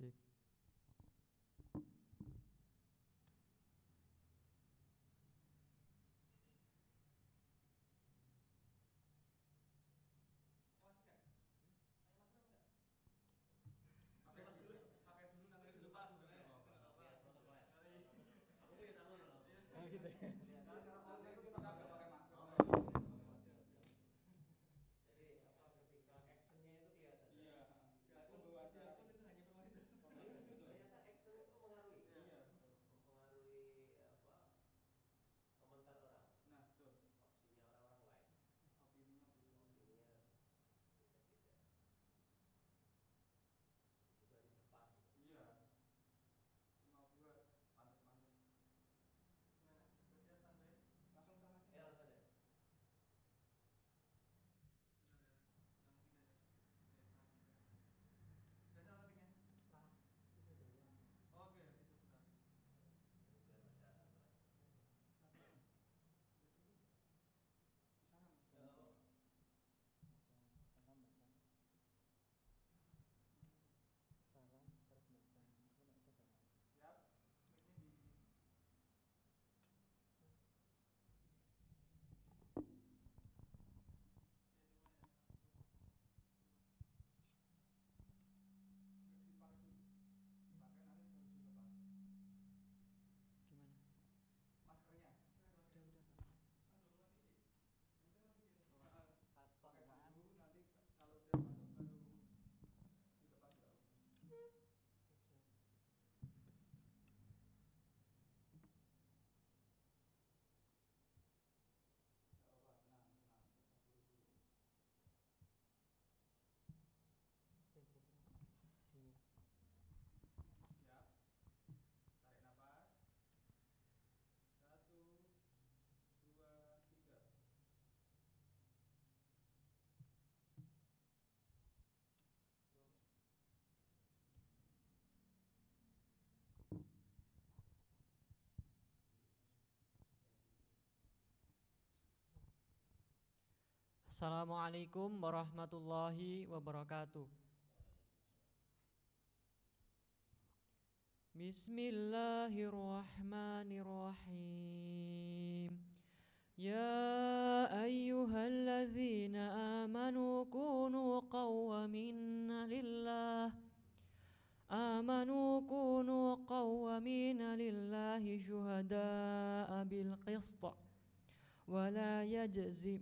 ঠিক Assalamualaikum warahmatullahi wabarakatuh. Bismillahirrahmanirrahim. Ya ayyuhalladzina amanu kunu qawwamina lillah آمنوا كونوا قوامين لله شهداء بالقسط ولا يجزم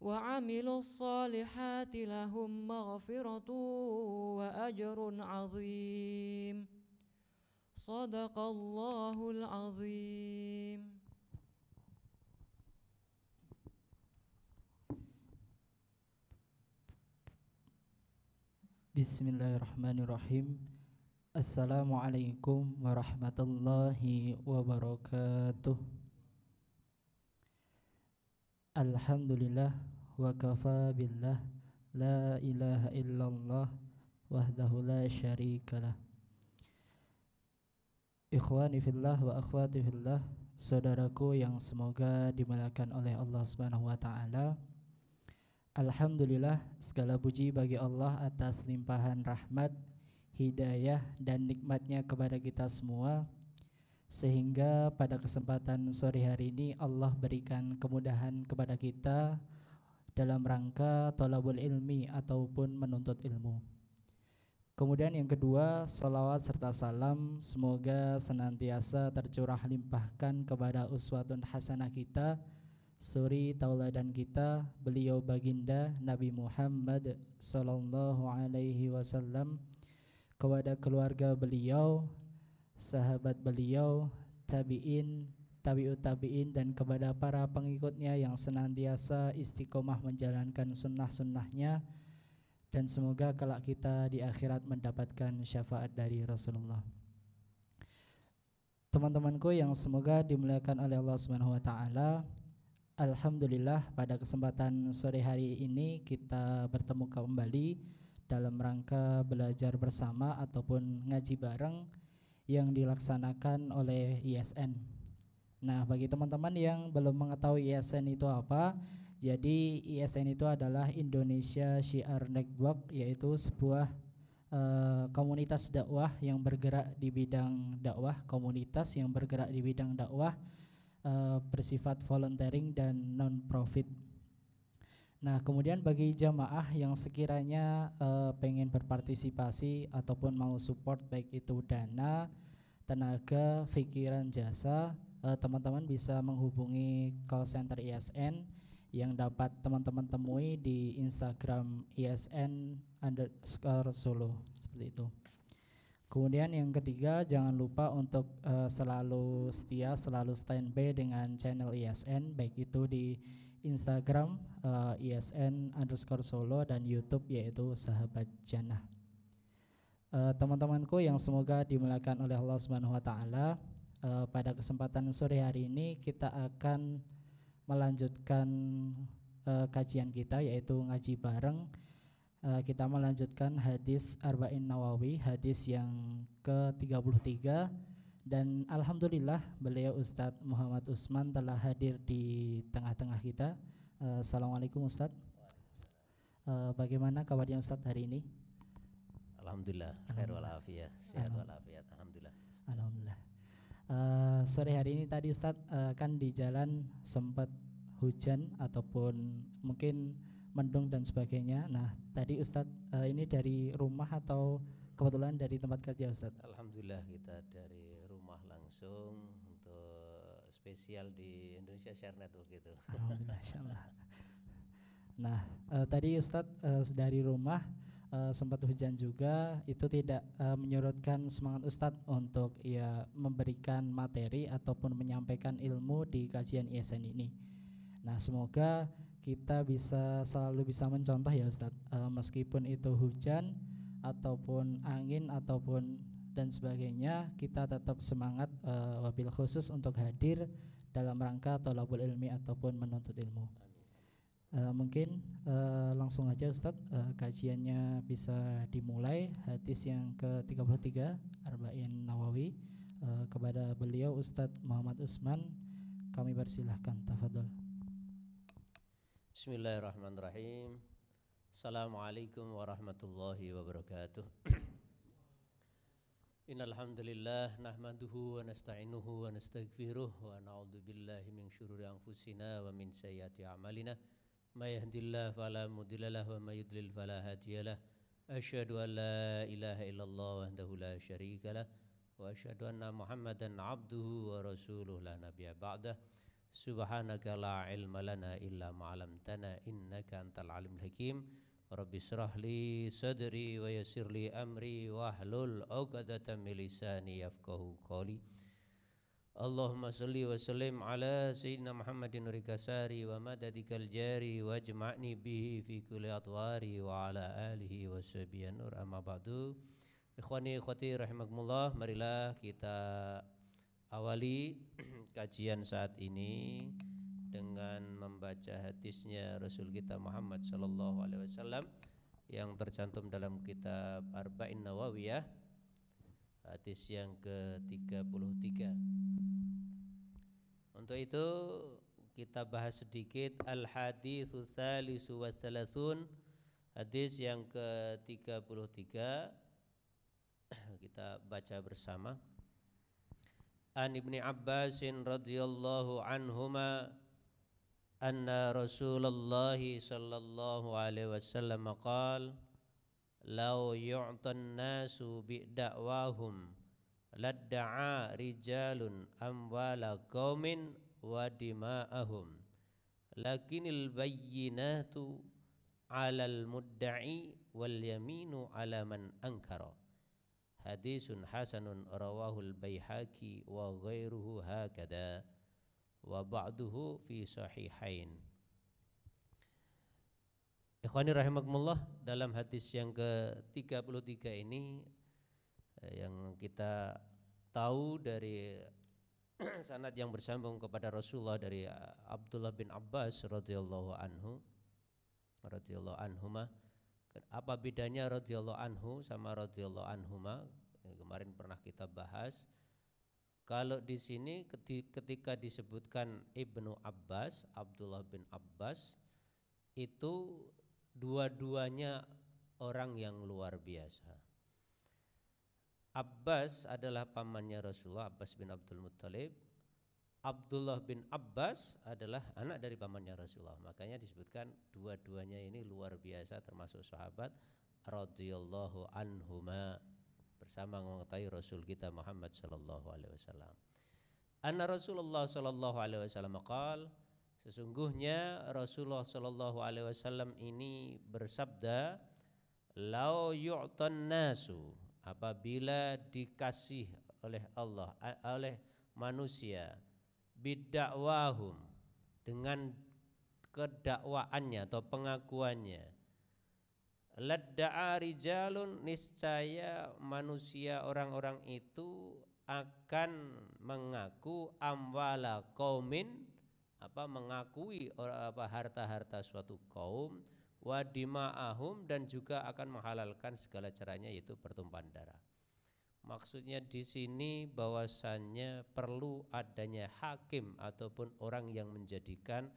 وعملوا الصالحات لهم مغفرة وأجر عظيم. صدق الله العظيم. بسم الله الرحمن الرحيم السلام عليكم ورحمة الله وبركاته الحمد لله wa kafa billah La ilaha illallah wahdahu la syarikalah Ikhwani fillah wa akhwati fillah Saudaraku yang semoga dimuliakan oleh Allah subhanahu wa ta'ala. Alhamdulillah segala puji bagi Allah atas limpahan rahmat, hidayah dan nikmatnya kepada kita semua. Sehingga pada kesempatan sore hari ini Allah berikan kemudahan kepada kita dalam rangka tolabul ilmi ataupun menuntut ilmu. Kemudian yang kedua, salawat serta salam semoga senantiasa tercurah limpahkan kepada uswatun hasanah kita suri tauladan kita beliau baginda Nabi Muhammad sallallahu alaihi wasallam kepada keluarga beliau sahabat beliau tabi'in tabi'ut tabi'in dan kepada para pengikutnya yang senantiasa istiqomah menjalankan sunnah-sunnahnya dan semoga kelak kita di akhirat mendapatkan syafaat dari Rasulullah Teman-temanku yang semoga dimuliakan oleh Allah Subhanahu wa taala. Alhamdulillah pada kesempatan sore hari ini kita bertemu kembali dalam rangka belajar bersama ataupun ngaji bareng yang dilaksanakan oleh ISN. Nah, bagi teman-teman yang belum mengetahui ISN itu apa, jadi ISN itu adalah Indonesia Syiar Network yaitu sebuah uh, komunitas dakwah yang bergerak di bidang dakwah, komunitas yang bergerak di bidang dakwah uh, bersifat volunteering dan non profit. Nah, kemudian bagi jamaah yang sekiranya uh, pengen berpartisipasi ataupun mau support baik itu dana, tenaga, pikiran, jasa, teman-teman uh, bisa menghubungi call center ISN yang dapat teman-teman temui di Instagram ISN underscore Solo seperti itu. Kemudian yang ketiga jangan lupa untuk uh, selalu setia, selalu standby dengan channel ISN baik itu di Instagram uh, ISN underscore Solo dan YouTube yaitu Sahabat Jannah. Uh, teman-temanku yang semoga dimuliakan oleh Allah Subhanahu Wa Taala, uh, pada kesempatan sore hari ini kita akan melanjutkan uh, kajian kita yaitu ngaji bareng uh, kita melanjutkan hadis Arba'in Nawawi, hadis yang ke-33 dan alhamdulillah beliau Ustadz Muhammad Usman telah hadir di tengah-tengah kita. Uh, Assalamualaikum Ustadz. Uh, bagaimana kabarnya Ustadz hari ini? Alhamdulillah, khair walafiat, sehat alhamdulillah. Alhamdulillah. Uh, sore hari ini tadi Ustadz uh, kan di jalan sempat hujan ataupun mungkin mendung dan sebagainya. Nah, tadi Ustadz uh, ini dari rumah atau kebetulan dari tempat kerja Ustadz? Alhamdulillah kita dari rumah langsung untuk spesial di Indonesia Share Network gitu. Alhamdulillah. Nah, uh, tadi Ustadz uh, dari rumah uh, sempat hujan juga itu tidak uh, menyurutkan semangat Ustadz untuk ya memberikan materi ataupun menyampaikan ilmu di kajian ISN ini. Nah, semoga kita bisa selalu bisa mencontoh ya Ustadz uh, meskipun itu hujan ataupun angin ataupun dan sebagainya kita tetap semangat uh, wabil khusus untuk hadir dalam rangka tolabul ilmi ataupun menuntut ilmu uh, mungkin uh, langsung aja Ustadz uh, kajiannya bisa dimulai hadis yang ke-33 Arba'in Nawawi uh, kepada beliau Ustadz Muhammad Usman kami persilahkan tafadhol Bismillahirrahmanirrahim. Assalamualaikum warahmatullahi wabarakatuh. Innal hamdalillah nahmaduhu wa nasta'inuhu wa nastaghfiruh wa na'udzu billahi min syururi anfusina wa min sayyiati a'malina. May yahdihillahu fala mudhillalah wa may yudlil fala hadiyalah. Asyhadu an la ilaha illallah wahdahu la syarika lah wa asyhadu anna Muhammadan 'abduhu wa rasuluhu la nabiyya ba'dah. Subhanaka la ilma lana illa ma 'allamtana innaka antal alimul hakim. Rabbi syrah li sadri wa yassir li amri wahlul 'uqdatam min lisani yafqahu qawli. Allahumma salli wa sallim ala sayyidina Muhammadin nuri kasari wa madadikal jari wajma'ni bihi fi kulli atwari wa ala alihi wa sahbihi nur amma ba'du. Ikhwani ikhwati rahimakumullah, marilah kita awali kajian saat ini dengan membaca hadisnya Rasul kita Muhammad sallallahu alaihi wasallam yang tercantum dalam kitab Arba'in Nawawiyah hadis yang ke-33 untuk itu kita bahas sedikit al-hadithu salisu wa Thalathun hadis yang ke-33 kita baca bersama. An Ibni Abbasin radhiyallahu anhuma anna Rasulullah sallallahu alaihi wasallam qala لو يعطى الناس بدعواهم لدعا رجال أموال قوم ودماءهم لكن البينات على المدعي واليمين على من أنكر حديث حسن رواه البيحاكي وغيره هكذا وبعضه في صحيحين Ikhwani rahimakumullah dalam hadis yang ke-33 ini eh, yang kita tahu dari sanad yang bersambung kepada Rasulullah dari uh, Abdullah bin Abbas radhiyallahu anhu radhiyallahu anhuma. Apa bedanya radhiyallahu anhu sama radhiyallahu anhuma? Yang kemarin pernah kita bahas. Kalau di sini keti- ketika disebutkan Ibnu Abbas Abdullah bin Abbas itu dua-duanya orang yang luar biasa. Abbas adalah pamannya Rasulullah Abbas bin Abdul Muttalib. Abdullah bin Abbas adalah anak dari pamannya Rasulullah. Makanya disebutkan dua-duanya ini luar biasa termasuk sahabat radhiyallahu anhuma. Bersama mengetahui Rasul kita Muhammad sallallahu alaihi wasallam. Anna Rasulullah sallallahu alaihi wasallam qal sesungguhnya Rasulullah sallallahu alaihi wasallam ini bersabda lau yu'tan nasu apabila dikasih oleh Allah oleh manusia bidakwahum dengan kedakwaannya atau pengakuannya. Ladda'a rijalun niscaya manusia orang-orang itu akan mengaku amwala qaumin apa mengakui apa harta-harta suatu kaum wa dima'ahum dan juga akan menghalalkan segala caranya yaitu pertumpahan darah. Maksudnya di sini bahwasannya perlu adanya hakim ataupun orang yang menjadikan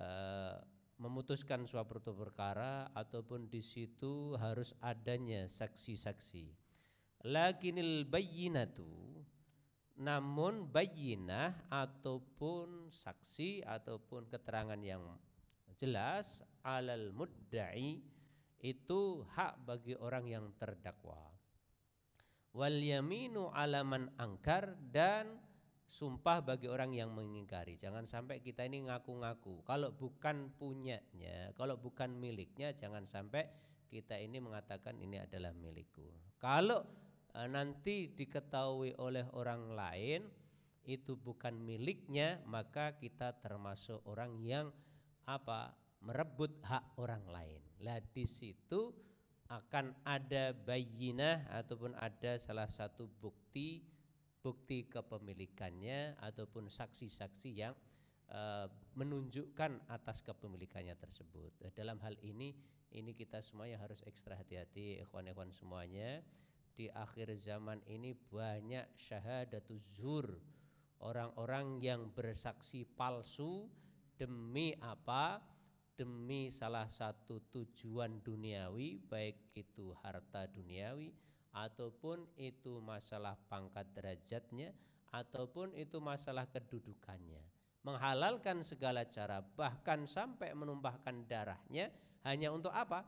eh, memutuskan suatu perkara ataupun di situ harus adanya saksi-saksi. Lakinil bayyinatu namun bayyinah ataupun saksi ataupun keterangan yang jelas alal mudda'i itu hak bagi orang yang terdakwa. Wal yaminu alaman angkar dan sumpah bagi orang yang mengingkari. Jangan sampai kita ini ngaku-ngaku. Kalau bukan punyanya kalau bukan miliknya jangan sampai kita ini mengatakan ini adalah milikku. Kalau nanti diketahui oleh orang lain itu bukan miliknya maka kita termasuk orang yang apa merebut hak orang lain. Lah di situ akan ada bayinah ataupun ada salah satu bukti bukti kepemilikannya ataupun saksi-saksi yang eh, menunjukkan atas kepemilikannya tersebut. Eh, Dalam hal ini ini kita semuanya harus ekstra hati-hati ikhwan-ikhwan semuanya. Di akhir zaman ini banyak syahadatuz zur. Orang-orang yang bersaksi palsu demi apa? Demi salah satu tujuan duniawi, baik itu harta duniawi ataupun itu masalah pangkat derajatnya ataupun itu masalah kedudukannya. Menghalalkan segala cara bahkan sampai menumpahkan darahnya hanya untuk apa?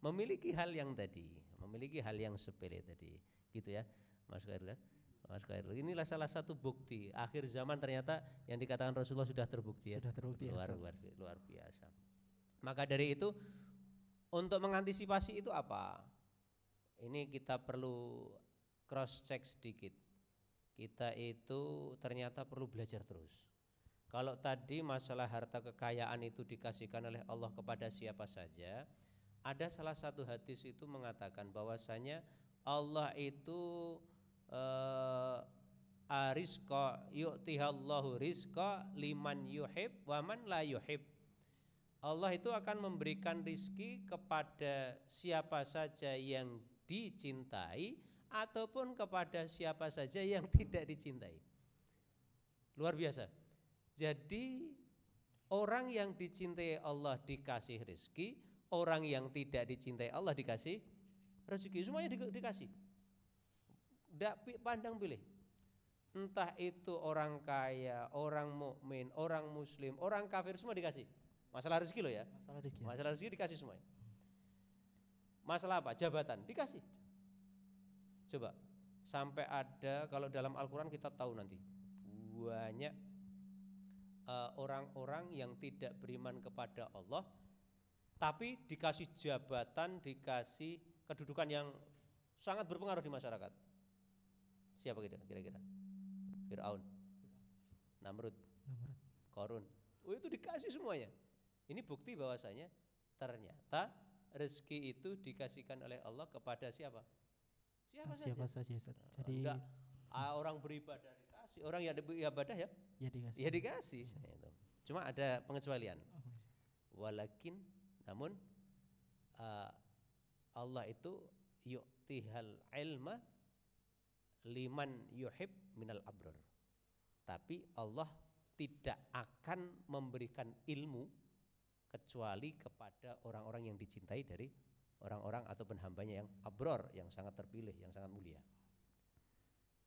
Memiliki hal yang tadi, memiliki hal yang sepele tadi. Gitu ya. Mas Khairul. ya? Mas Khairul. Inilah salah satu bukti akhir zaman ternyata yang dikatakan Rasulullah sudah terbukti ya. Sudah terbukti ya, luar, luar, luar biasa. Maka dari itu untuk mengantisipasi itu apa? Ini kita perlu cross check sedikit. Kita itu ternyata perlu belajar terus. Kalau tadi masalah harta kekayaan itu dikasihkan oleh Allah kepada siapa saja, ada salah satu hadis itu mengatakan bahwasanya Allah itu eh, arizqa yu'tihallahu rizqa liman yuhib wa man la yuhib. Allah itu akan memberikan rizki kepada siapa saja yang dicintai ataupun kepada siapa saja yang tidak dicintai. Luar biasa. Jadi orang yang dicintai Allah dikasih rizki, orang yang tidak dicintai Allah dikasih rezeki. Semuanya di- dikasih. Tidak pandang pilih. Entah itu orang kaya, orang mukmin, orang muslim, orang kafir semua dikasih. Masalah rezeki loh ya. Masalah rezeki. Masalah rezeki dikasih semuanya. Masalah apa? Jabatan dikasih. Coba sampai ada kalau dalam Al-Qur'an kita tahu nanti banyak eh, orang-orang yang tidak beriman kepada Allah tapi dikasih jabatan, dikasih kedudukan yang sangat berpengaruh di masyarakat. Siapa kira- kira-kira? Firaun, Namrud, Korun. Oh itu dikasih semuanya. Ini bukti bahwasanya ternyata rezeki itu dikasihkan oleh Allah kepada siapa? Siapa, siapa saja. saja Ustaz. Jadi Enggak Ah, orang beribadah dikasih, orang yang beribadah ya Ya dikasih. ya dikasih. Itu. Cuma ada pengecualian. Oh, Walakin namun uh, Allah itu yu'tihal ilma liman yuhib minal abrar. Tapi Allah tidak akan memberikan ilmu kecuali kepada orang-orang yang dicintai dari orang-orang ataupun hambanya yang abror, yang sangat terpilih, yang sangat mulia.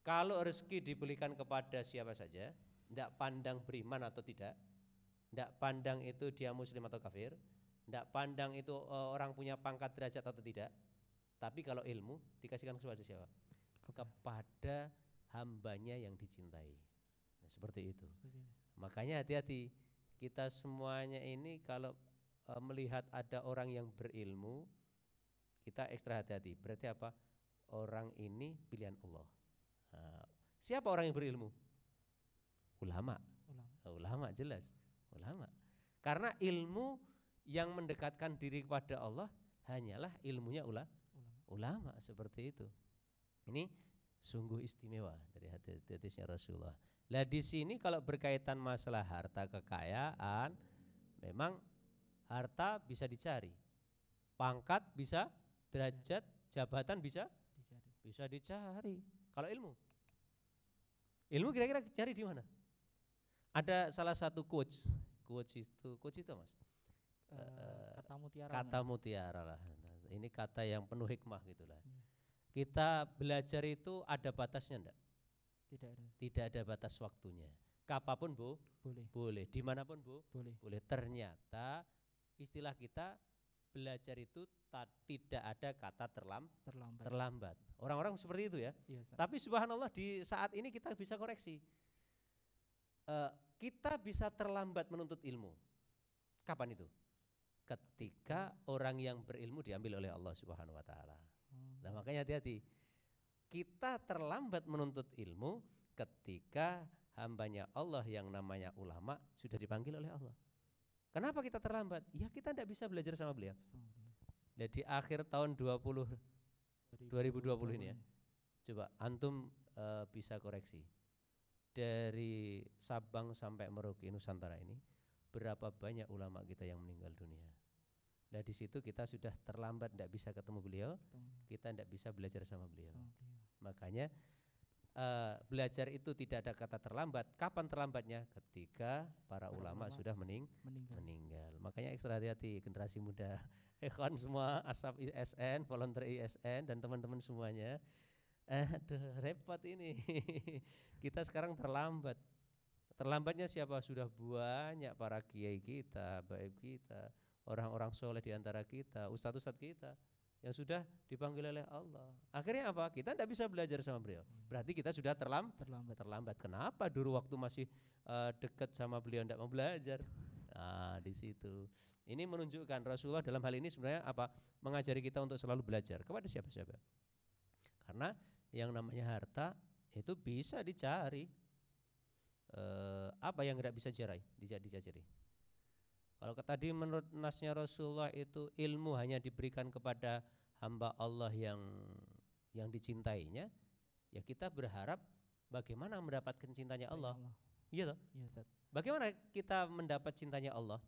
Kalau rezeki diberikan kepada siapa saja, tidak pandang beriman atau tidak, tidak pandang itu dia muslim atau kafir, tidak pandang itu eh, orang punya pangkat derajat atau tidak, tapi kalau ilmu dikasihkan kepada siapa? Kepada hambanya yang dicintai. Nah, seperti itu. Makanya hati-hati kita semuanya ini kalau eh, melihat ada orang yang berilmu, kita ekstra hati-hati. Berarti apa? Orang ini pilihan Allah. Nah, siapa orang yang berilmu? Ulama. Ulama. Ulama jelas, ulama. Karena ilmu yang mendekatkan diri kepada Allah hanyalah ilmunya ula, Ulama. ulama seperti itu. Ini sungguh istimewa dari hadis-hadisnya Rasulullah. Lah di sini kalau berkaitan masalah harta kekayaan, memang harta bisa dicari, pangkat bisa, derajat, jabatan bisa, Dicari. bisa dicari. Kalau ilmu, ilmu kira-kira cari di mana? Ada salah satu coach, coach itu, coach itu mas, Eh, Eh, kata mutiara. kata mutiara lah. Ini kata yang penuh hikmah gitulah. Iya. Kita belajar itu ada batasnya enggak? Tidak ada. Tidak ada batas waktunya. Kapan pun bu, Boleh. boleh. Di mana pun bu, Boleh. boleh. Ternyata istilah kita belajar itu ta- tidak ada kata terlam, Terlambat. terlambat. Orang-orang seperti itu ya. Iya, Ustaz. Tapi subhanallah di saat ini kita bisa koreksi. Eh, kita bisa terlambat menuntut ilmu. Kapan itu? Ketika orang yang berilmu diambil oleh Allah Subhanahu wa taala. Hmm. Nah, makanya hati-hati. Kita terlambat menuntut ilmu ketika hambanya Allah yang namanya ulama sudah dipanggil oleh Allah. Kenapa kita terlambat? Ya kita tidak bisa belajar sama beliau. Nah, di akhir tahun 20 2020 ini ya. Coba antum eh, bisa koreksi. Dari Sabang sampai Merauke Nusantara ini berapa banyak ulama kita yang meninggal dunia. Nah di situ kita sudah terlambat tidak bisa ketemu beliau, kita tidak bisa belajar sama beliau. sama beliau. Makanya eh, belajar itu tidak ada kata terlambat. Kapan terlambatnya? Ketika para Para ulama, ulama sudah mening Meninggal. meninggal. Makanya ekstra hati-hati generasi muda. Ikhwan semua asap ISN, volunteer ISN dan teman-teman semuanya. Aduh, repot ini. kita sekarang terlambat. Terlambatnya siapa? Sudah banyak para kiai kita, baik kita, orang-orang soleh di antara kita, ustadz-ustadz kita yang sudah dipanggil oleh Allah. Akhirnya apa? Kita tidak bisa belajar sama beliau. Berarti kita sudah terlam Terlambat. terlambat. Kenapa dulu waktu masih eh, dekat sama beliau tidak mau belajar? Nah, di situ. Ini menunjukkan Rasulullah dalam hal ini sebenarnya apa? Mengajari kita untuk selalu belajar kepada siapa-siapa. Karena yang namanya harta itu bisa dicari. Eh, apa yang tidak bisa dicari? Dicari. Kalau tadi menurut nasnya Rasulullah itu ilmu hanya diberikan kepada hamba Allah yang yang dicintainya, ya kita berharap bagaimana mendapatkan cintanya Allah. Iya toh? Iya, Ustaz. Bagaimana kita mendapat cintanya Allah?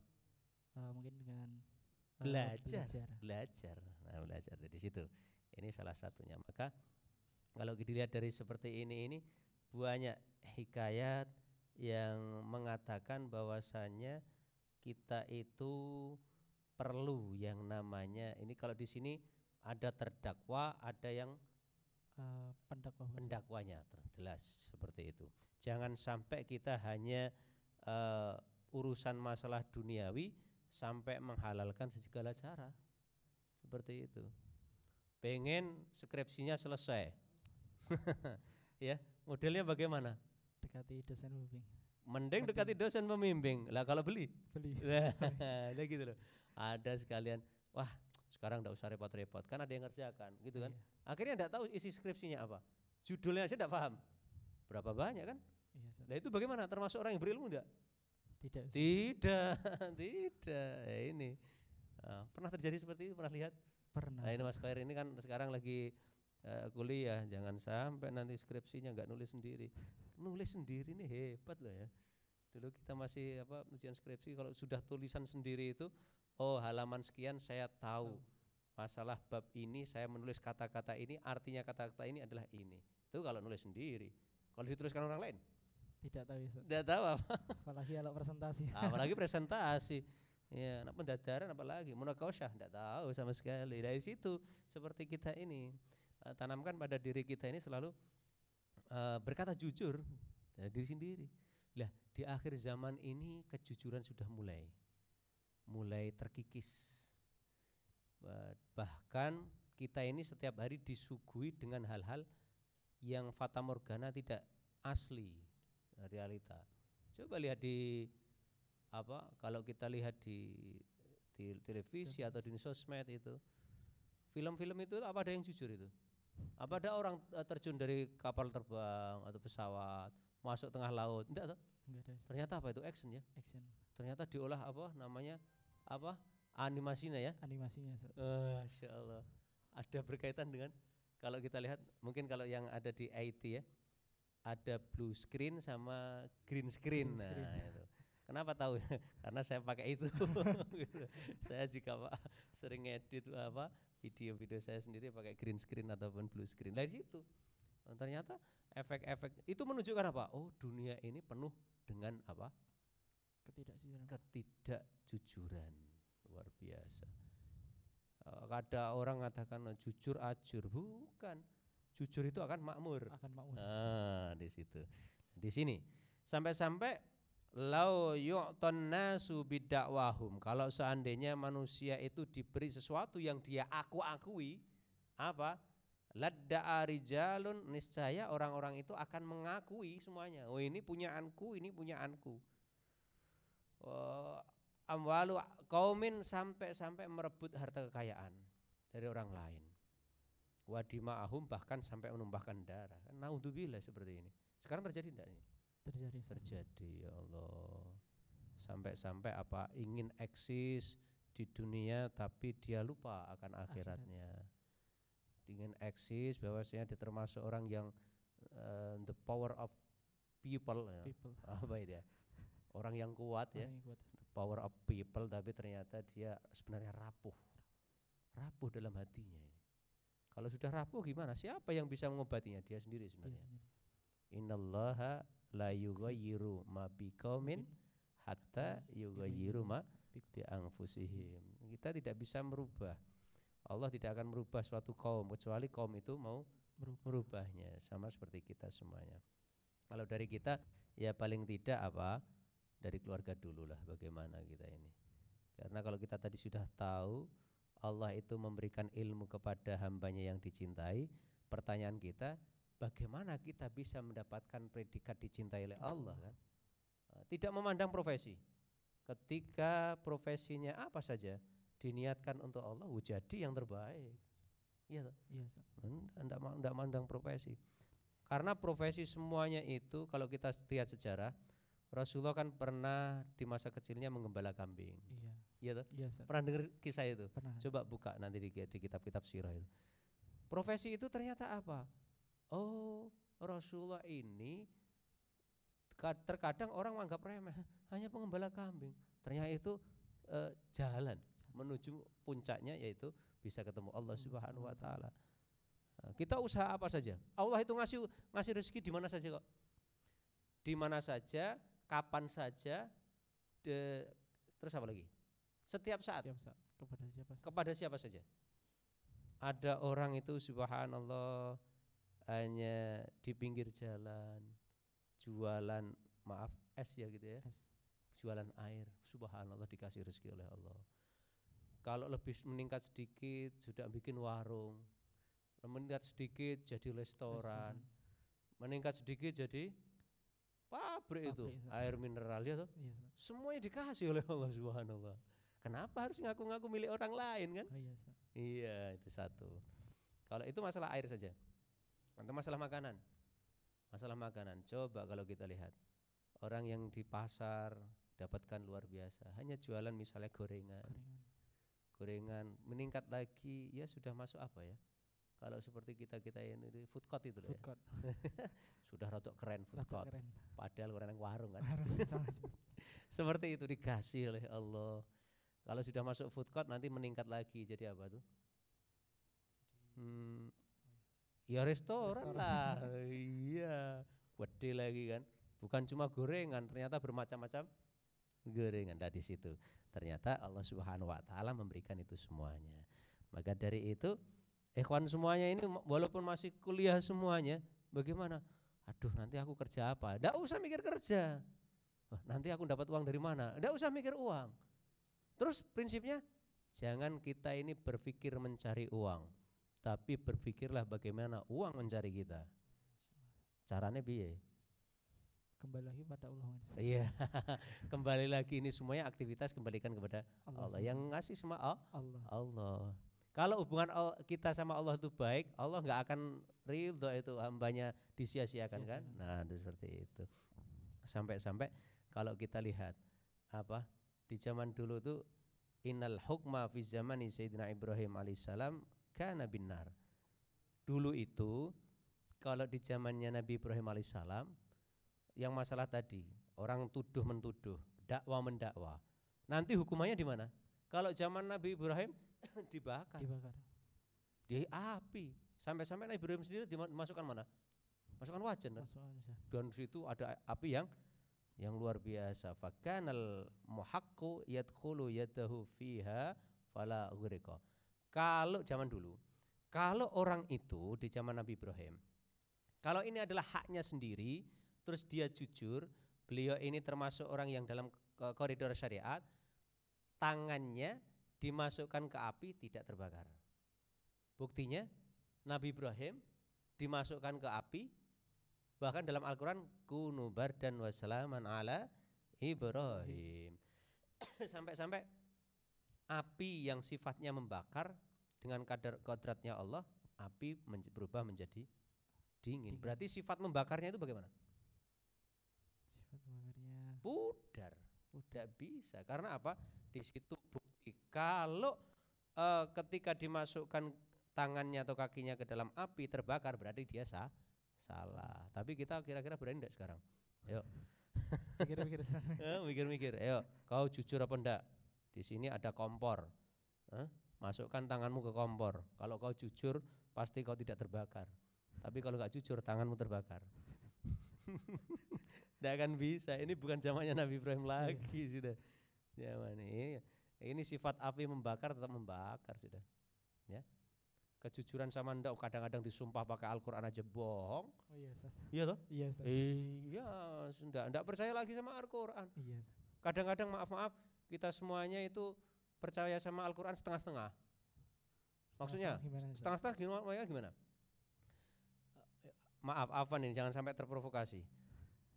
Eh, mungkin dengan eh, Belajar. belajar. Belajar. Nah, belajar dari situ. Ini salah satunya. Maka kalau dilihat dari seperti ini ini banyak hikayat yang mengatakan bahwasannya kita itu perlu yang namanya ini kalau di sini ada terdakwa, ada yang. Ustaz. pendakwanya jelas seperti itu. Jangan sampai kita hanya eh, urusan masalah duniawi sampai menghalalkan segala cara. Seperti itu. Pengen skripsinya selesai. ya, modelnya bagaimana? Dekati dosen pembimbing. Mending dekati dosen pembimbing. Lah kalau beli Beli. Nah, gitu loh. Ada sekalian, wah sekarang enggak usah repot-repot, kan ada yang ngerjakan, gitu kan. Iya. Akhirnya enggak tahu isi skripsinya apa. Judulnya aja enggak paham. Berapa banyak kan? Iya, Ustaz. Nah itu bagaimana? Termasuk orang yang berilmu enggak? Tidak. Ustaz. Tidak, tidak. Ya, ini. Nah, pernah terjadi seperti itu? Pernah lihat? Pernah. Nah ini. Mas Khair ini kan sekarang lagi eh, kuliah jangan sampai nanti skripsinya nggak nulis sendiri. Nulis sendiri nih hebat loh ya. Dulu kita masih apa ujian skripsi kalau sudah tulisan sendiri itu oh halaman sekian saya tahu masalah bab ini saya menulis kata-kata ini artinya kata-kata ini adalah ini. Itu kalau nulis sendiri. Kalau dituliskan orang lain Tidak tahu ya, Ustaz. tidak tahu apa. Apalagi kalau presentasi. apalagi presentasi. Ya, anak pendadaran apalagi munakasyah tidak tahu sama sekali. Dari situ seperti kita ini eh, tanamkan pada diri kita ini selalu eh, berkata jujur dari diri sendiri. Lah, di akhir zaman ini kejujuran sudah mulai mulai terkikis. Ba- Bahkan kita ini setiap hari disuguhi dengan hal-hal yang fata morgana tidak asli realita. Coba lihat di apa kalau kita lihat di di televisi atau di sosmed itu film-film itu apa ada yang jujur itu apa ada orang eh, terjun dari kapal terbang atau pesawat masuk tengah laut enggak toh? Enggak ada Ustaz. ternyata apa itu action ya action ternyata diolah apa namanya apa animasinya ya animasinya Ustaz. Masya Allah ada berkaitan dengan kalau kita lihat mungkin kalau yang ada di IT ya ada blue screen sama green screen, Green nah screen. itu kenapa tahu karena saya pakai itu Gitu. saya juga pak sering edit apa video-video saya sendiri pakai green screen ataupun blue screen. Dari situ. Oh, ternyata efek-efek itu menunjukkan apa? Oh dunia ini penuh dengan apa? Ketidakjujuran. Ketidakjujuran. Luar biasa. Eh, Ada orang mengatakan "Oh, jujur ajur, bukan. Jujur itu akan makmur. akan makmur. Nah, di situ. Di sini. Sampai-sampai lau yu'ton nasu bidakwahum. Kalau seandainya manusia itu diberi sesuatu yang dia aku-akui, apa? Ladda'a rijalun niscaya orang-orang itu akan mengakui semuanya. Oh ini punyaanku, ini punyaanku. Oh, amwalu kaumin sampai-sampai merebut harta kekayaan dari orang lain. Wadima'ahum bahkan sampai menumpahkan darah. Naudzubillah seperti ini. Sekarang terjadi enggak ini? Terjadi Ustaz. Terjadi ya Allah. Sampai-sampai apa ingin eksis di dunia tapi dia lupa akan Akhirat. akhiratnya. Ingin eksis bahwasanya dia termasuk orang yang eh, the power of people ya. people Apa itu ya? Orang yang kuat ya Orang yang kuat, Ustaz. power of people tapi ternyata dia sebenarnya rapuh rapuh dalam hatinya ini kalau sudah rapuh gimana siapa yang bisa mengobatinya dia sendiri Dia sebenarnya sendiri. innallaha la yughayyiru ma biqaumin hatta yughayyiru ma bi anfusihim kita tidak bisa merubah Allah tidak akan merubah suatu kaum kecuali kaum itu mau Merubah. merubahnya sama seperti kita semuanya. Kalau dari kita ya paling tidak apa dari keluarga dulu lah bagaimana kita ini. Karena kalau kita tadi sudah tahu Allah itu memberikan ilmu kepada hambanya yang dicintai, pertanyaan kita bagaimana kita bisa mendapatkan predikat dicintai oleh Allah kan? Eh, Tidak memandang profesi. Ketika profesinya apa saja diniatkan untuk Allah, oh, jadi yang terbaik. Iya? Iya, Ustaz. Enggak enggak mandang profesi. Karena profesi semuanya itu kalau kita lihat sejarah Rasulullah kan pernah di masa kecilnya menggembala kambing. Iya. Iya toh? Iya, Ustaz. Pernah dengar kisah itu? Pernah. Coba buka nanti di, di kitab-kitab sirah itu. Profesi itu ternyata apa? Oh, Rasulullah ini ka- terkadang orang menganggap remeh, hanya pengembala kambing. Ternyata itu eh, jalan menuju puncaknya yaitu bisa ketemu Allah Subhanahu wa taala. Nah, Kita usaha apa saja. Allah itu ngasih ngasih rezeki di mana saja kok. Di mana saja, kapan saja, de, terus apa lagi? Setiap saat Setiap saat. Kepada siapa? saja. kepada siapa saja. Ada orang itu subhanallah hanya di pinggir jalan jualan maaf es ya gitu ya. Es. Jualan air, subhanallah dikasih rezeki oleh Allah. Kalau lebih meningkat sedikit sudah bikin warung. Meningkat sedikit jadi restoran. Meningkat sedikit jadi pabrik itu, air mineral ya toh. Iya, Ustaz. Semuanya dikasih oleh Allah Subhanallah. Kenapa harus ngaku-ngaku milik orang lain kan? Oh iya. Iya, itu satu. Kalau itu masalah air saja. Untuk masalah makanan. Masalah makanan. Coba kalau kita lihat orang yang di pasar dapatkan luar biasa. Hanya jualan misalnya gorengan. Gorengan. Gorengan meningkat lagi ya sudah masuk apa ya? Kalau seperti kita kita ini di food court itu loh Food ya. court. Sudah rotok keren food Rada court. keren. Padahal orang warung kan. Seperti itu dikasih oleh Allah. Kalau sudah masuk food court nanti meningkat lagi jadi apa tuh? Hmm, ya restoran, Restoran. lah. iya, gede lagi kan. Bukan cuma gorengan, ternyata bermacam-macam gorengan. Nah di situ ternyata Allah Subhanahu Wa Taala memberikan itu semuanya. Maka dari itu, ikhwan semuanya ini walaupun masih kuliah semuanya, bagaimana? Aduh nanti aku kerja apa? Tidak usah mikir kerja. Wah, nanti aku dapat uang dari mana? Tidak usah mikir uang. Terus prinsipnya jangan kita ini berpikir mencari uang, tapi berpikirlah bagaimana uang mencari kita. Caranya biaya. Kembali lagi pada Allah. Iya. kembali lagi ini semuanya aktivitas kembalikan kepada Allah, Allah yang ngasih semua oh, Allah. Allah. Kalau hubungan kita sama Allah itu baik, Allah nggak akan ridho itu hambanya disia-siakan kan? Nah, itu seperti itu. Sampai-sampai kalau kita lihat apa di zaman dulu tuh innal hukma fi zamani Sayyidina Ibrahim alaihissalam kana binar. Dulu itu kalau di zamannya Nabi Ibrahim alaihissalam yang masalah tadi orang tuduh mentuduh, dakwah mendakwa. Nanti hukumannya di mana? Kalau zaman Nabi Ibrahim dibakar Dibakar. di api. Sampai-sampai Nabi Ibrahim sendiri dima- dimasukkan mana? Masukkan wajan kan? Masuk aja. Dan di situ ada api yang yang luar biasa. Fakanal muhaqqu yadkhulu yadahu fiha fala ghuriqa. Kalau zaman dulu, kalau orang itu di zaman Nabi Ibrahim, kalau ini adalah haknya sendiri, terus dia jujur, beliau ini termasuk orang yang dalam ko- koridor syariat, tangannya dimasukkan ke api tidak terbakar. Buktinya Nabi Ibrahim dimasukkan ke api bahkan dalam Al-Qur'an kunu bardan wassalaman ala Ibrahim. Sampai-sampai api yang sifatnya membakar dengan kadar kodratnya Allah, api menj- berubah menjadi dingin. Dingin. Berarti sifat membakarnya itu bagaimana? Sifat bakarnya. Pudar. Tidak bisa. Karena apa? Di situ bukti kalau eh, ketika dimasukkan tangannya atau kakinya ke dalam api terbakar berarti dia sah, salah. Tapi kita kira-kira berani enggak sekarang? Ayo, Pikir-pikir Ustaz. eh, mikir-mikir. Ayo, kau jujur apa enggak? Di sini ada kompor. Eh, Masukkan tanganmu ke kompor. Kalau kau jujur, pasti kau tidak terbakar. Tapi kalau nggak jujur, tanganmu terbakar. Tidak akan bisa. Ini bukan zamannya Nabi Ibrahim lagi sudah. Zaman ini, ini sifat api membakar tetap membakar sudah. Ya, kejujuran sama ndak kadang-kadang disumpah pakai Al-Quran aja bohong. Oh iya Ustaz. Iya toh? Iya Ustaz. Iya, sudah. Ndak percaya lagi sama Al-Quran. Iya. Kadang-kadang maaf-maaf kita semuanya itu percaya sama Al-Quran setengah-setengah. Maksudnya, Setengah-setengah gimana, gimana, gimana? Maaf, Afan ini jangan sampai terprovokasi.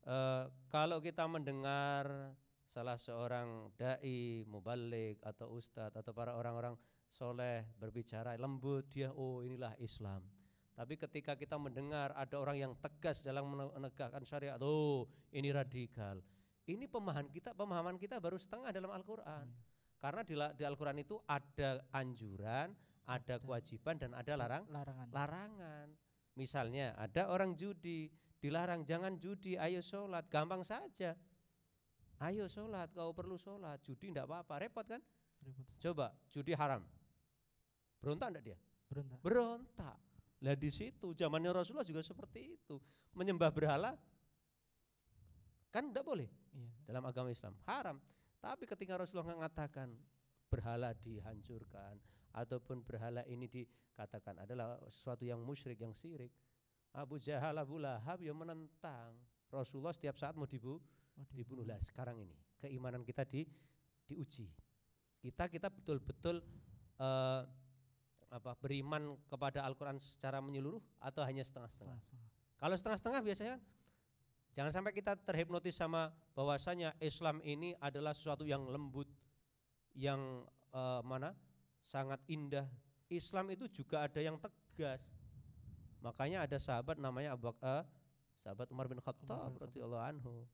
Eh, kalau kita mendengar salah seorang dai, mubalik atau ustadz atau para orang-orang soleh berbicara lembut dia, oh inilah Islam. Tapi ketika kita mendengar ada orang yang tegas dalam mene- menegakkan syariat, oh ini radikal. Ini pemahaman kita, pemahaman kita baru setengah dalam Al-Quran. Karena di, di Al-Quran itu ada anjuran, ada kewajiban dan ada larang larangan. larangan. Misalnya ada orang judi, dilarang jangan judi, ayo sholat, gampang saja. Ayo sholat, kau perlu sholat, judi tidak apa-apa, repot kan? Repot. Coba, judi haram, berontak enggak dia? Berontak. Berontak. Lah di situ zamannya Rasulullah juga seperti itu, menyembah berhala kan tidak boleh Iya. dalam agama Islam, haram. Tapi ketika Rasulullah mengatakan berhala dihancurkan ataupun berhala ini dikatakan adalah sesuatu yang musyrik, yang sirik. Abu Jahal, Abu Lahab yang menentang Rasulullah setiap saat mau dibu, Oh, dibunuh. Lah sekarang ini keimanan kita di diuji. Kita kita betul-betul eh, apa beriman kepada Al-Qur'an secara menyeluruh atau hanya? Setengah-setengah. Kalau setengah-setengah biasanya jangan sampai kita terhipnotis sama bahwasanya Islam ini adalah sesuatu yang lembut, yang eh, mana sangat indah. Islam itu juga ada yang tegas. Makanya ada sahabat namanya Abu eh, sahabat Umar bin Khattab radhiyallahu anhu.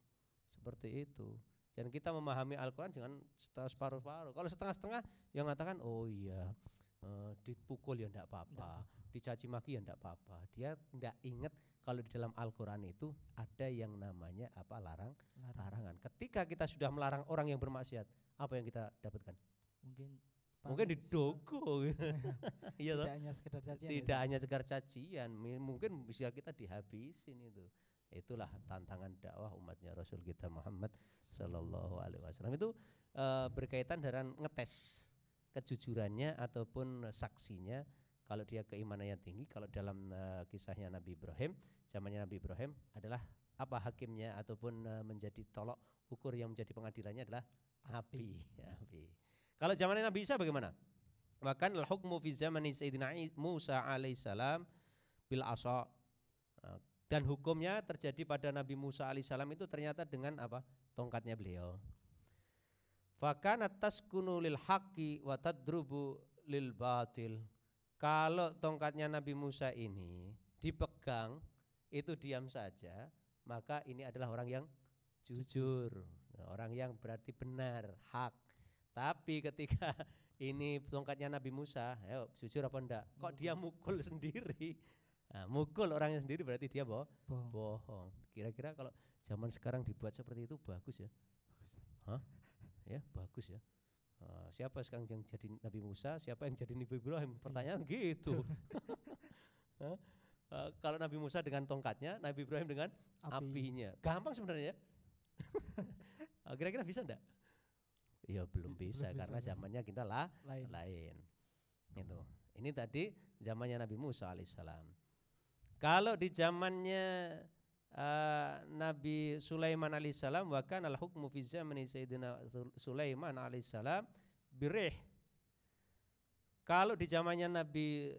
Seperti itu. Dan kita memahami Al-Quran jangan setengah separuh-separuh. Kalau setengah-setengah yang mengatakan, oh iya, Eh, dipukul ya enggak apa-apa, dicaci maki ya enggak apa-apa. Dia enggak ingat kalau di dalam Al-Qur'an itu ada yang namanya apa larang Larang. larangan. Ketika kita sudah melarang orang yang bermaksiat, apa yang kita dapatkan? Mungkin Mungkin didogo. Iya toh? Tidak hanya sekedar cacian. ya, Tidak Ustaz? hanya sekedar cacian, mungkin bisa kita dihabisin itu. Itulah tantangan dakwah umatnya Rasul kita Muhammad Sallallahu Alaihi Wasallam itu eh, berkaitan dengan ngetes kejujurannya ataupun saksinya. Kalau dia keimanannya tinggi, kalau dalam eh, kisahnya Nabi Ibrahim, zamannya Nabi Ibrahim adalah apa hakimnya ataupun eh, menjadi tolok ukur yang menjadi pengadilannya adalah api. api. Kalau zamannya Nabi Isa bagaimana? Bahkan al hukmu fi zamani Sayyidina Musa alaihissalam bil asa. Nah, Dan hukumnya terjadi pada Nabi Musa alaihissalam itu ternyata dengan apa? Tongkatnya beliau. Fakana taskunu lil haqqi wa tadrubu lil batil. Kalau tongkatnya Nabi Musa ini dipegang itu diam saja, maka ini adalah orang yang jujur, Nah, orang yang berarti benar, hak. Tapi ketika ini tongkatnya Nabi Musa, ayo jujur apa enggak? Kok dia mukul sendiri? Nah, mukul orangnya sendiri berarti dia bohong. Bohong. bohong. Kira-kira kalau zaman sekarang dibuat seperti itu bagus ya? Hah? Ya bagus ya. Ah, siapa sekarang yang jadi Nabi Musa, siapa yang jadi Nabi Ibrahim? Pertanyaan gitu. Ah, kalau Nabi Musa dengan tongkatnya, Nabi Ibrahim dengan Api. apinya. Gampang sebenarnya. ya. Ah, Kira-kira bisa enggak? Ya belum bisa Belum bisa, karena belum. zamannya kita lah Lain. lain. Itu. Ini tadi zamannya Nabi Musa alaihissalam. Kalau di zamannya eh, Nabi Sulaiman alaihissalam wa kana al hukmu fi zamani Sayyidina Sul- Sulaiman alaihissalam birih. Kalau di zamannya Nabi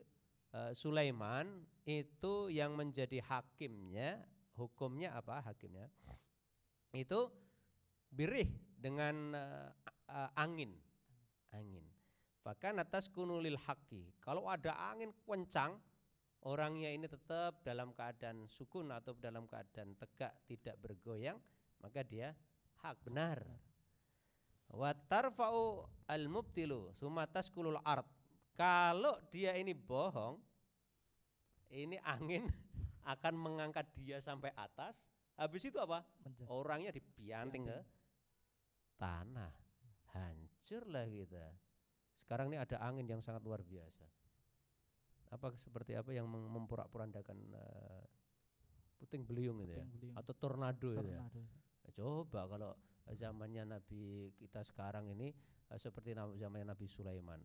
eh, Sulaiman itu yang menjadi hakimnya, hukumnya apa hakimnya? Itu birih dengan eh, angin. Angin. Bahkan atas kunulil haki. Kalau ada angin kencang, orangnya ini tetap dalam keadaan sukun atau dalam keadaan tegak, tidak bergoyang, maka dia hak benar. Wa tarfa'u al-mubtilu summa taskulul ard. Kalau dia ini bohong, ini angin akan mengangkat dia sampai atas. Habis itu apa? Orangnya dipianting ke tanah. Hancurlah kita. Sekarang ini ada angin yang sangat luar biasa. Apa seperti apa yang mem- memporak-porandakan eh, puting beliung itu ya? beliung. Atau tornado, ya? Tornado, Ustaz. Ya, Coba kalau zamannya Nabi kita sekarang ini eh, seperti zamannya Nabi Sulaiman.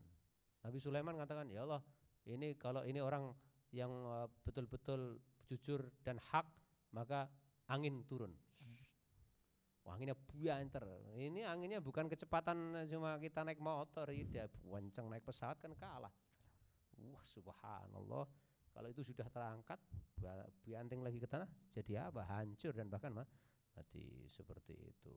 Nabi Sulaiman katakan, "Ya Allah, ini kalau ini orang yang eh, betul-betul jujur dan hak, maka angin turun." Wah, anginnya buanter. Ini anginnya bukan kecepatan cuma kita naik motor, tidak kencang naik pesawat kan kalah. Wah, subhanallah. Kalau itu sudah terangkat, ba- bianting lagi ke tanah, jadi apa? Hancur dan bahkan mah mati seperti itu.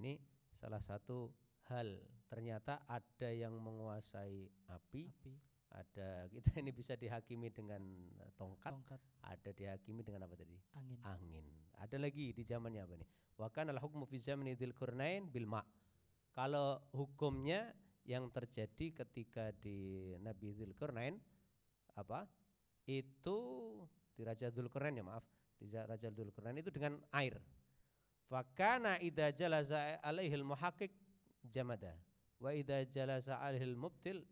Ini salah satu hal. Ternyata ada yang menguasai api, Api, ada kita ini bisa dihakimi dengan eh, tongkat, tongkat, ada dihakimi dengan apa tadi? angin. Angin. Ada lagi di zamannya apa nih? Wa kana al-hukmu fi zamani dzil qurnain bil ma. Kalau hukumnya yang terjadi ketika di Nabi Dzulkarnain apa? Itu di Raja Dzulkarnain ya maaf, di Raja Dzulkarnain itu dengan air. Fakana idza jalaza alaihil muhaqqiq jamada wa idza jalasa alaihil mubtil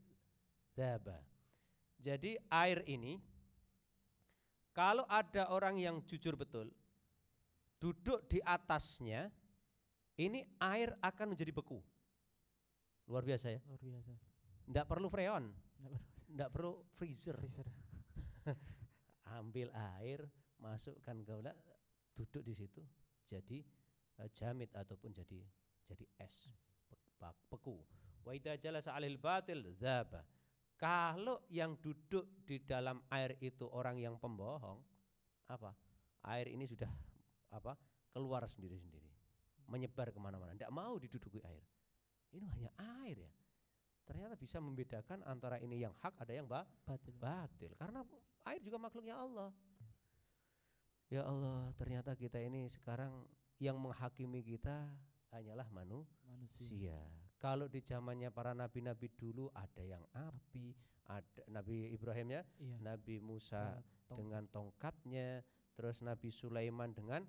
daba. Jadi air ini kalau ada orang yang jujur betul duduk di atasnya ini air akan menjadi beku. Luar biasa ya. Luar biasa. Tidak perlu freon, Nggak perlu freezer. freezer. Ambil air, masukkan ke dalam, duduk di situ jadi eh, jamit ataupun jadi jadi es, pe- bak- beku. Wa idza jalasa 'alil batil dzaba. Kalau yang duduk di dalam air itu orang yang pembohong, apa? Air ini sudah apa? Keluar sendiri-sendiri, menyebar ke mana-mana. Tidak mau diduduki air. Ini hanya air ya. Ternyata bisa membedakan antara ini yang hak, ada yang ba Batil. batil karena air juga makhluknya Allah. Ya Allah, ternyata kita ini sekarang yang menghakimi kita hanyalah manu- Manusia. manusia. Kalau di zamannya para nabi-nabi dulu ada yang api, ada Nabi Ibrahim ya, Iya. Nabi Musa tong- dengan tongkatnya, terus Nabi Sulaiman dengan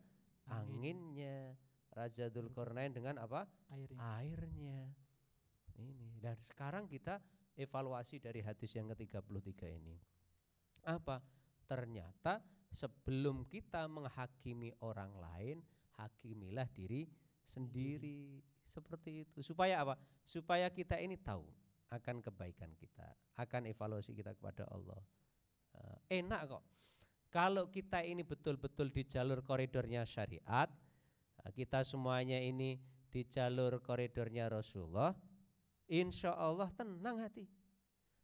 angin, anginnya, Raja Dzulkarnain dengan apa? airnya. Airnya. Ini. Dan sekarang kita evaluasi dari hadis yang ke-33 ini. Apa? Ternyata sebelum kita menghakimi orang lain, hakimilah diri sendiri. Seperti itu. Supaya apa? Supaya kita ini tahu akan kebaikan kita, akan evaluasi kita kepada Allah. Eh, enak kok. Kalau kita ini betul-betul di jalur koridornya syariat, kita semuanya ini di jalur koridornya Rasulullah, insya Allah tenang hati.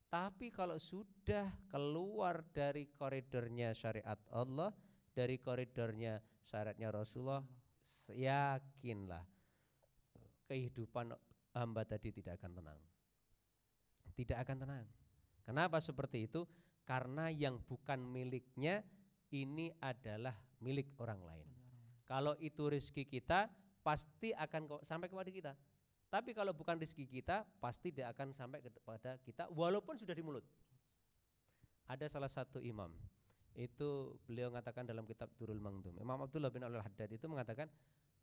Tapi kalau sudah keluar dari koridornya syariat Allah, dari koridornya syariatnya Rasulullah, yakinlah kehidupan hamba tadi tidak akan tenang. Tidak akan tenang. Kenapa seperti itu? Karena yang bukan miliknya ini adalah milik orang lain. Kalau itu rezeki kita, pasti akan sampai kepada kita. Tapi kalau bukan rezeki kita, pasti tidak akan sampai kepada kita walaupun sudah di mulut. Ada salah satu imam, itu beliau mengatakan dalam kitab Durul Mangdum. Imam Abdullah bin Al-Haddad itu mengatakan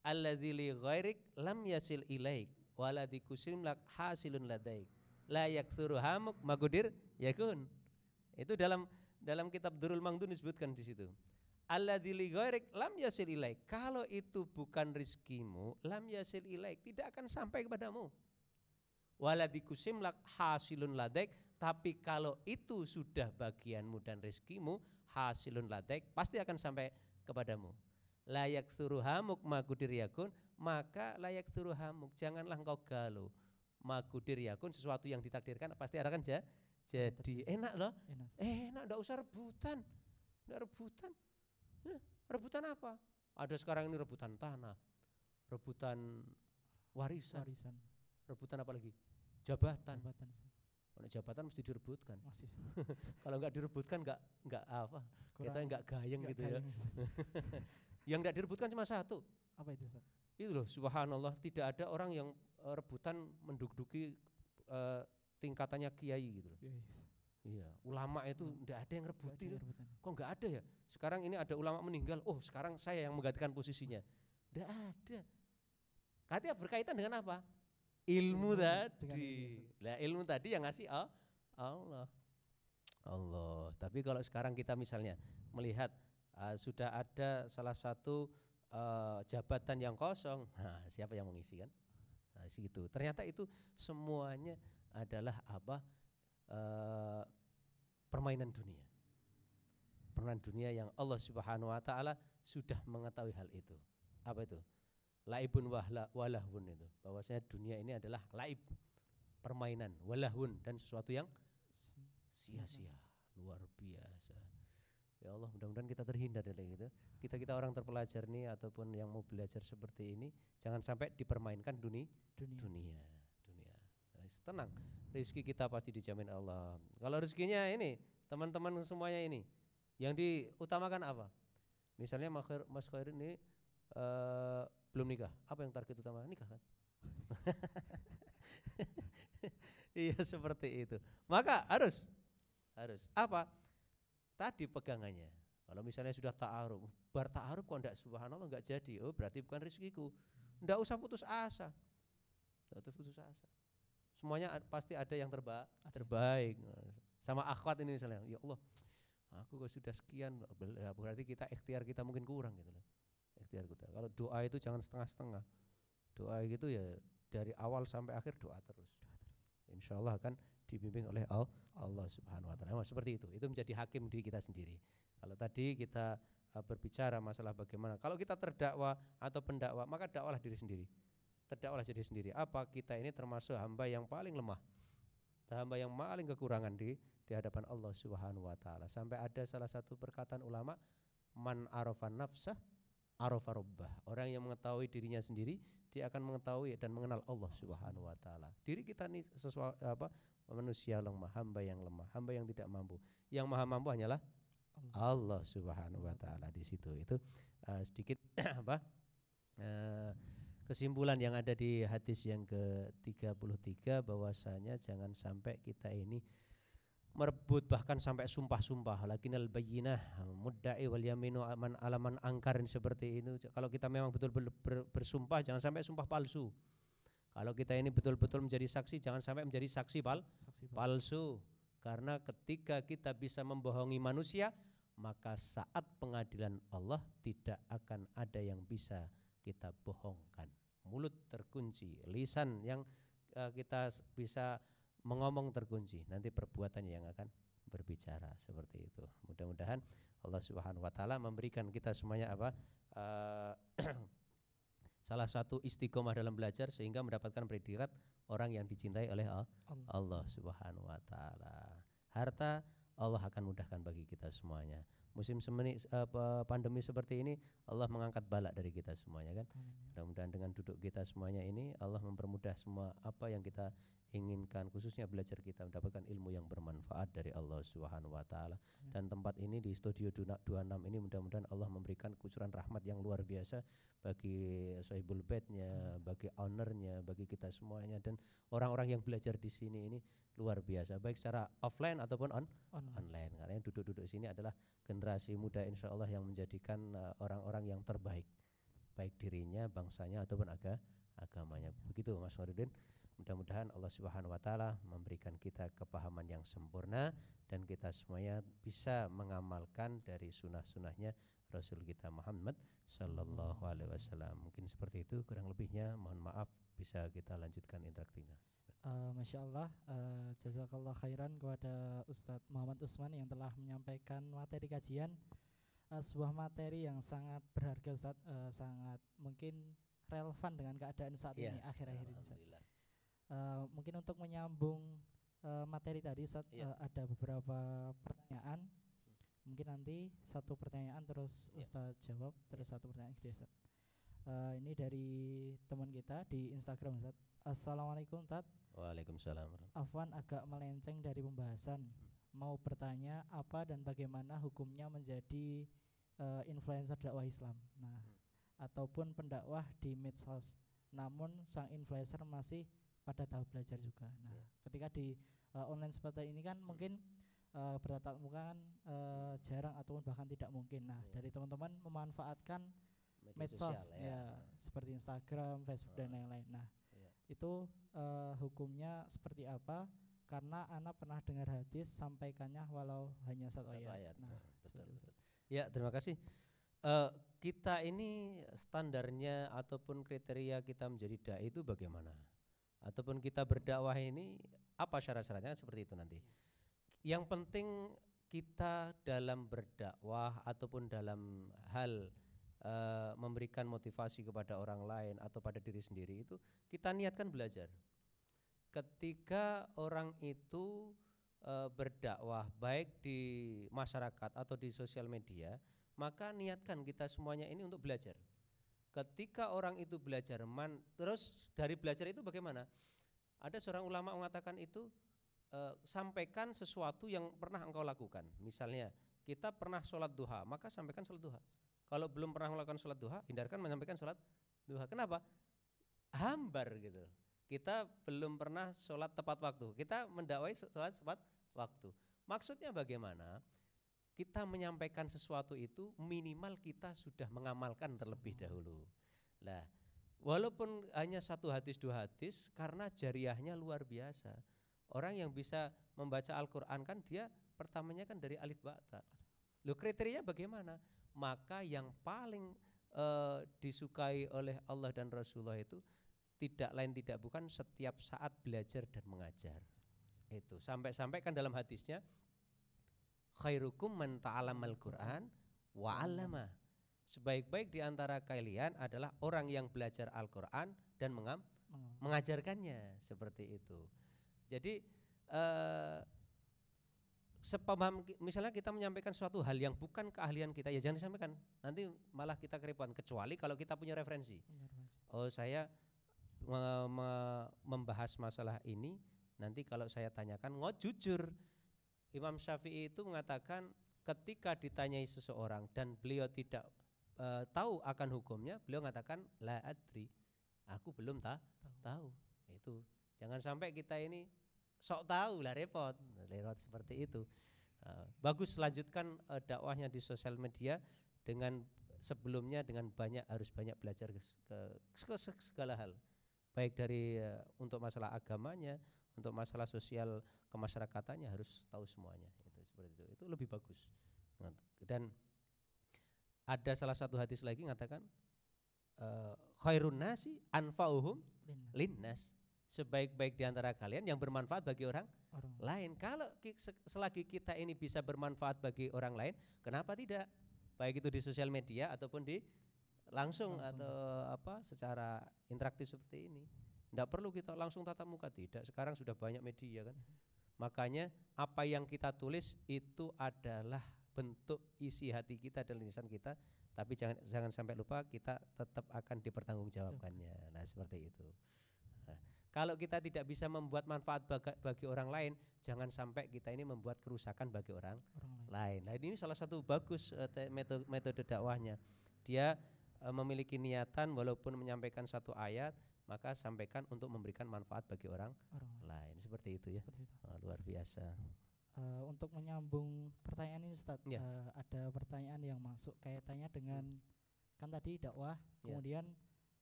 alladzi li ghairik lam yasil ilaik waladhi kusim lak hasilun ladaik la yaktsuru hamuk magudir yakun. Itu dalam dalam kitab Durul Mangdum disebutkan di situ. Alladzi li ghairik lam yasil ilaik. Kalau itu bukan rizkimu, lam yasil ilaik, tidak akan sampai kepadamu. Waladhi kusim lak hasilun ladaik, tapi kalau itu sudah bagianmu dan rezekimu, hasilun ladek pasti akan sampai kepadamu. Layak suruh hamuk magudir yakun, maka layak suruh hamuk. Janganlah engkau galau. Magudir yakun sesuatu yang ditakdirkan pasti akan ja, jadi. Enak loh. Enak. Enak, enggak usah rebutan. Enggak rebutan. Hah, rebutan apa? Ada sekarang ini rebutan tanah, rebutan warisan, Warisan. rebutan apa lagi? Jabatan. Jabatan. Kalau jabatan mesti direbutkan. Masih. Kalau nggak direbutkan nggak nggak apa? Kita kurang- nggak gayeng gitu ya. kayang. Yang nggak direbutkan cuma satu. Apa itu Ustaz? Itu loh, subhanallah tidak ada orang yang eh, rebutan menduduki eh, tingkatannya kiai gitu loh. Iya. Ulama itu Hmm. nggak ada yang ada rebutin. rebutan. Kok nggak ada ya? Sekarang ini ada ulama meninggal. Oh, sekarang saya yang menggantikan posisinya. Nggak ada. Katanya berkaitan dengan apa? Ilmu tadi. ilmu. Lah ilmu tadi yang ngasih Al- Allah. Allah. Tapi kalau sekarang kita misalnya melihat ah, sudah ada salah satu eh, jabatan yang kosong, nah, siapa yang mengisi kan? Nah, situ. Ternyata itu semuanya adalah apa? Eh, permainan dunia. Permainan dunia yang Allah Subhanahu wa taala sudah mengetahui hal itu. Apa itu? Laibun wahla walahun itu. Bahwasanya dunia ini adalah laib, permainan, walahun dan sesuatu yang sia-sia, luar biasa. Ya Allah, mudah-mudahan kita terhindar dari itu. Kita-kita orang terpelajar nih ataupun yang mau belajar seperti ini jangan sampai dipermainkan dunia Dunia. dunia tenang. Rezeki kita pasti dijamin Allah. Kalau rezekinya ini teman-teman semuanya ini yang diutamakan apa? Misalnya Mas Khair- Mas Khair ini eh, belum nikah. Apa yang target utama? Nikah kan? Iya seperti itu. Maka harus harus. Apa? Tadi pegangannya. Kalau misalnya sudah ta'aruf bar ta'aruf kok enggak subhanallah enggak jadi? Oh berarti bukan rezekiku enggak usah putus asa. Enggak usah putus asa semuanya pasti ada yang terba terbaik. Sama akhwat ini misalnya ya Allah aku sudah sekian ya berarti kita ikhtiar kita mungkin kurang gitu loh ikhtiar kita. Kalau doa itu jangan setengah-setengah. Doa itu ya dari awal sampai akhir doa terus. Insya Allah akan dibimbing oleh Al- Allah subhanahu wa ta'ala. Nah, seperti itu. Itu menjadi hakim diri kita sendiri. Kalau tadi kita uh, berbicara masalah bagaimana kalau kita terdakwa atau pendakwa maka dakwalah diri sendiri terdakwalah diri sendiri. Apa kita ini termasuk hamba yang paling lemah? Hamba yang paling kekurangan di di hadapan Allah Subhanahu wa taala. Sampai ada salah satu perkataan ulama man arafan nafsah arafa rabbah. Orang yang mengetahui dirinya sendiri dia akan mengetahui dan mengenal Allah Subhanahu wa taala. Diri kita ini sesuatu apa manusia lemah hamba yang lemah hamba yang tidak mampu. Yang maha mampu hanyalah Allah Subhanahu wa taala di situ. Itu uh, sedikit apa uh, kesimpulan yang ada di hadis yang ke-33 bahwasanya jangan sampai kita ini merebut bahkan sampai sumpah-sumpah. Lakinnal bayyinah mudda'i wal yaminu aman alaman angkarin seperti itu. Kalau kita memang betul-betul ber- bersumpah jangan sampai sumpah palsu. Kalau kita ini betul-betul menjadi saksi jangan sampai menjadi saksi pal Saksi palsu. Karena ketika kita bisa membohongi manusia maka saat pengadilan Allah tidak akan ada yang bisa kita bohongkan mulut terkunci lisan yang eh, kita bisa mengomong terkunci nanti perbuatannya yang akan berbicara seperti itu mudah-mudahan Allah Subhanahu wa taala memberikan kita semuanya apa eh, salah satu istiqomah dalam belajar sehingga mendapatkan predikat orang yang dicintai oleh Allah. Allah Subhanahu wa taala. Harta Allah akan mudahkan bagi kita semuanya. Musim semeni apa, pandemi seperti ini Allah mengangkat balak dari kita semuanya kan. Ya. Mudah-mudahan dengan duduk kita semuanya ini Allah mempermudah semua apa yang kita inginkan khususnya belajar kita mendapatkan ilmu yang bermanfaat dari Allah Subhanahu wa taala. Dan tempat ini di studio Duna- 26 ini mudah-mudahan Allah memberikan kucuran rahmat yang luar biasa bagi sahibul bednya, bagi ownernya, bagi kita semuanya dan orang-orang yang belajar di sini ini luar biasa baik secara offline ataupun on Online. online karena yang duduk-duduk sini adalah generasi muda insya Allah yang menjadikan uh, orang-orang yang terbaik baik dirinya, bangsanya ataupun aga, agamanya. Begitu Mas Farudin. Mudah-mudahan Allah Subhanahu wa taala memberikan kita kepahaman yang sempurna dan kita semuanya bisa mengamalkan dari sunnah-sunnahnya Rasul kita Muhammad sallallahu alaihi wasallam. Mungkin seperti itu kurang lebihnya mohon maaf bisa kita lanjutkan interaktifnya. Eh, Masya Allah, eh, jazakallah khairan kepada Ustadz Muhammad Usman yang telah menyampaikan materi kajian Eh, sebuah materi yang sangat berharga Ustadz, eh, sangat mungkin relevan dengan keadaan saat Iya, ini akhir-akhir ini Ustadz. Eh, mungkin untuk menyambung eh, materi tadi Ustadz, Iya. eh, ada beberapa pertanyaan. Mungkin nanti satu pertanyaan terus Iya. Ustadz jawab, terus satu pertanyaan gitu Ustadz. Eh, ini dari teman kita di Instagram Ustadz. Assalamualaikum Ustadz. Waalaikumsalam. Afwan agak melenceng dari pembahasan. Mau bertanya apa dan bagaimana hukumnya menjadi eh, influencer dakwah Islam. Nah, ataupun pendakwah di medsos. Namun sang influencer masih pada tahap belajar juga. Nah, Ya. ketika di eh, online seperti ini kan mungkin eh, bertatap muka kan eh, jarang ataupun bahkan tidak mungkin. Nah, Ya. dari teman-teman memanfaatkan medsos sosial, ya. seperti Instagram, Facebook dan Ah. lain-lain. Nah. Itu eh, hukumnya seperti apa? Karena anak pernah dengar hadis sampaikannya walau hanya satu, Satu ayat. ayat. Nah, Nah, betul, betul. Ya, terima kasih. Eh, kita ini standarnya ataupun kriteria kita menjadi dai itu bagaimana? Ataupun kita berdakwah ini apa syarat-syaratnya seperti itu nanti. Yang penting kita dalam berdakwah ataupun dalam hal eh, memberikan motivasi kepada orang lain atau pada diri sendiri itu kita niatkan belajar. Ketika orang itu eh, berdakwah baik di masyarakat atau di sosial media, maka niatkan kita semuanya ini untuk belajar. Ketika orang itu belajar, man, terus dari belajar itu bagaimana? Ada seorang ulama mengatakan itu eh, sampaikan sesuatu yang pernah engkau lakukan. Misalnya kita pernah sholat duha, maka sampaikan sholat duha. Kalau belum pernah melakukan sholat duha, hindarkan menyampaikan sholat duha. Kenapa? Hambar gitu. Kita belum pernah sholat tepat waktu. Kita mendakwai sholat tepat waktu. Maksudnya bagaimana? Kita menyampaikan sesuatu itu minimal kita sudah mengamalkan terlebih dahulu. Lah, walaupun hanya satu hadis dua hadis, karena jariahnya luar biasa. Orang yang bisa membaca Al-Quran kan dia pertamanya kan dari alif bata. Lo kriteria bagaimana? Maka yang paling eh, disukai oleh Allah dan Rasulullah itu tidak lain tidak bukan setiap saat belajar dan mengajar. Itu sampai-sampai kan dalam hadisnya khairukum man ta'allamal Qur'an wa 'allama. Sebaik-baik di antara kalian adalah orang yang belajar Al-Qur'an dan mengam- Meng- mengajarkannya seperti itu. Jadi eh sepaham misalnya kita menyampaikan suatu hal yang bukan keahlian kita ya jangan disampaikan. Nanti malah kita kerepotan kecuali kalau kita punya referensi. benar. Oh saya me- me- membahas masalah ini nanti kalau saya tanyakan nggak jujur Imam Syafi'i itu mengatakan ketika ditanyai seseorang dan beliau tidak eh, tahu akan hukumnya beliau mengatakan la adri Aku belum ta Tahu. tahu. Itu. Jangan sampai kita ini sok tahu lah repot. Lewat seperti itu. Uh, bagus lanjutkan uh, dakwahnya di sosial media dengan sebelumnya dengan banyak harus banyak belajar ke, ke, ke segala hal. Baik dari uh, untuk masalah agamanya, untuk masalah sosial kemasyarakatannya harus tahu semuanya. Itu seperti itu. Itu lebih bagus. Dan ada salah satu hadis lagi mengatakan uh, khairun nasi anfa'uhum Linnas. Sebaik-baik di antara kalian yang bermanfaat bagi orang Orang lain. Kalau selagi kita ini bisa bermanfaat bagi orang lain, kenapa tidak? Baik itu di sosial media ataupun di langsung, Langsung. atau apa secara interaktif seperti ini. Tidak perlu kita langsung tatap muka tidak. Sekarang sudah banyak media kan. Makanya apa yang kita tulis itu adalah bentuk isi hati kita dan lisan kita, tapi jangan jangan sampai lupa kita tetap akan dipertanggungjawabkannya. Nah, seperti itu. Kalau kita tidak bisa membuat manfaat baga- bagi orang lain, jangan sampai kita ini membuat kerusakan bagi orang orang lain. lain. Nah, ini salah satu bagus eh, metode, metode dakwahnya. Dia eh, memiliki niatan walaupun menyampaikan satu ayat, maka sampaikan untuk memberikan manfaat bagi orang Orang lain. lain. Seperti itu ya. Seperti itu. Oh, luar biasa. Eh, untuk menyambung pertanyaan ini Ustaz, Ya. eh, ada pertanyaan yang masuk kaitannya dengan kan tadi dakwah, Ya. kemudian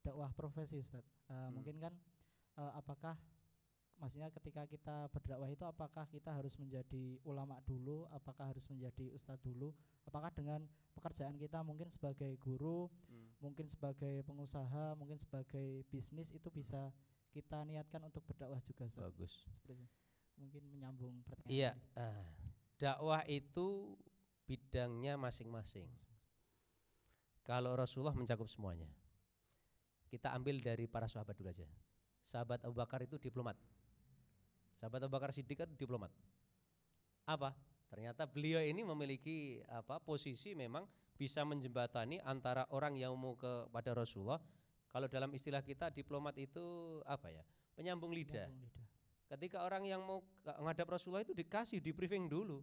dakwah profesi Ustaz. Eh, Hmm. Mungkin kan eh, apakah maksudnya ketika kita berdakwah itu apakah kita harus menjadi ulama dulu, apakah harus menjadi ustadz dulu, apakah dengan pekerjaan kita mungkin sebagai guru, mungkin sebagai pengusaha, mungkin sebagai bisnis itu bisa kita niatkan untuk berdakwah juga Ustaz. Bagus. Seperti itu. Mungkin menyambung pertanyaan. Iya, ah, dakwah itu bidangnya masing-masing. Kalau Rasulullah mencakup semuanya. Kita ambil dari para sahabat dulu aja. Sahabat Abu Bakar itu diplomat. Sahabat Abu Bakar Siddiq kan diplomat. Apa? Ternyata beliau ini memiliki apa posisi memang bisa menjembatani antara orang yang mau kepada Rasulullah. Kalau dalam istilah kita diplomat itu apa ya? Penyambung lidah. Ketika orang yang mau ngadap Rasulullah itu dikasih di briefing dulu.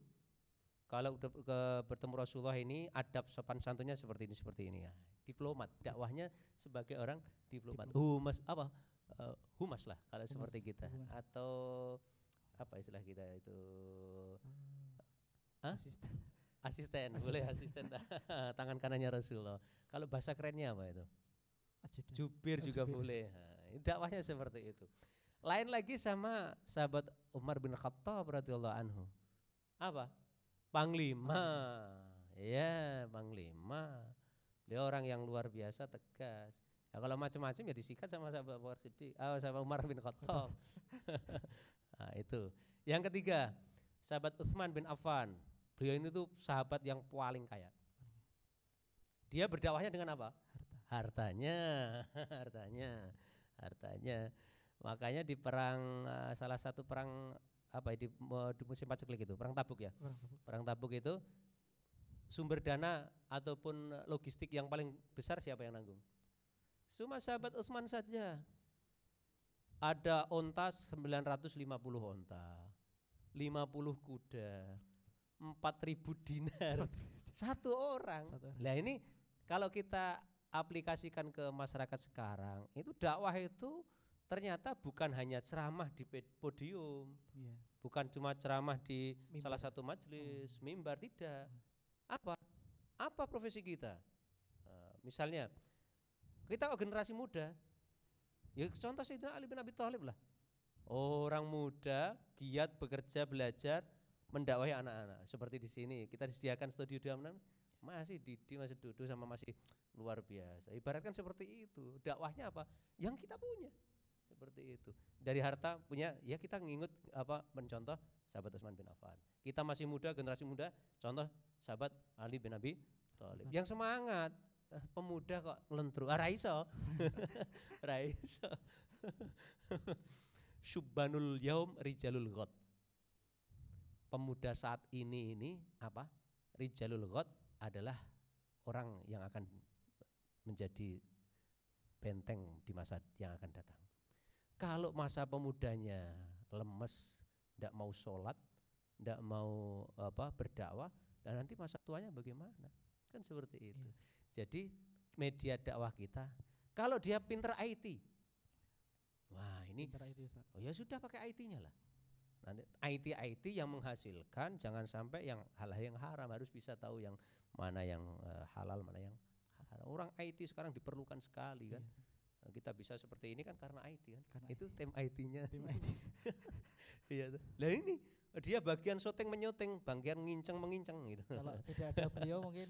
Kalau udah ke bertemu Rasulullah ini adab sopan santunnya seperti ini seperti ini ya. Diplomat, dakwahnya sebagai orang diplomat. Humas apa? Eh, humas lah kalau Humas, seperti kita humas. atau apa istilah kita itu Hah? Asisten. asisten, boleh asisten tangan kanannya Rasulullah. Kalau bahasa kerennya apa itu? Ajudan. Jubir juga jubir. boleh. Nah, dakwahnya seperti itu. Lain lagi sama sahabat Umar bin Khattab radhiyallahu anhu. Apa? Panglima. Ya, panglima. Dia orang yang luar biasa tegas. Ya, kalau macam-macam ya disikat sama sahabat Umar Siddiq, ah, sama Umar bin Khattab. nah, itu. Yang ketiga, sahabat Utsman bin Affan. Beliau ini tuh sahabat yang paling kaya. Dia berdakwahnya dengan apa? Harta. hartanya hartanya hartanya makanya di perang eh, salah satu perang apa ya, di, mo- di musim paceklik itu perang tabuk ya tabuk. perang tabuk itu sumber dana ataupun logistik yang paling besar siapa yang nanggung cuma sahabat Utsman saja ada onta 950 onta 50 kuda 4000 dinar satu orang Satu orang. Nah ini kalau kita aplikasikan ke masyarakat sekarang, itu dakwah itu ternyata bukan hanya ceramah di podium, Iya. bukan cuma ceramah di Mimbar. salah satu majelis, mimbar tidak. Apa? Apa profesi kita? Nah, misalnya kita oh, generasi muda, ya contoh Sayyidina Ali bin Abi Thalib lah. Orang muda giat bekerja belajar mendakwahi anak-anak. Seperti di sini kita disediakan studio dalam masih Didi masih duduk sama masih luar biasa. Ibaratkan seperti itu. Dakwahnya apa? Yang kita punya. Seperti itu. Dari harta punya ya kita nginget apa mencontoh sahabat Utsman bin Affan. Kita masih muda, generasi muda, contoh sahabat Ali bin Abi Thalib. Yang semangat pemuda kok ngelentru. Ah, raiso. raiso. Syubbanul yaum rijalul ghad. Pemuda saat ini ini apa? Rijalul ghad adalah orang yang akan menjadi benteng di masa yang akan datang. Kalau masa pemudanya lemes, tidak mau sholat, tidak mau apa berdakwah, dan nanti masa tuanya bagaimana? Kan seperti itu. Iya. Jadi media dakwah kita, kalau dia pinter IT, ini Pinter IT Ustaz. Oh ya sudah pakai IT-nya lah. Nanti IT IT yang menghasilkan jangan sampai yang hal-hal yang haram harus bisa tahu yang mana yang eh, halal mana yang haram. Orang IT sekarang diperlukan sekali kan. Iya, Nah, Kita bisa seperti ini kan karena IT kan. Karena Itu tim IT-nya. Tim IT. Iya tuh. Lah ini dia bagian syuting menyuting, bagian nginceng menginceng gitu. Kalau tidak ada beliau mungkin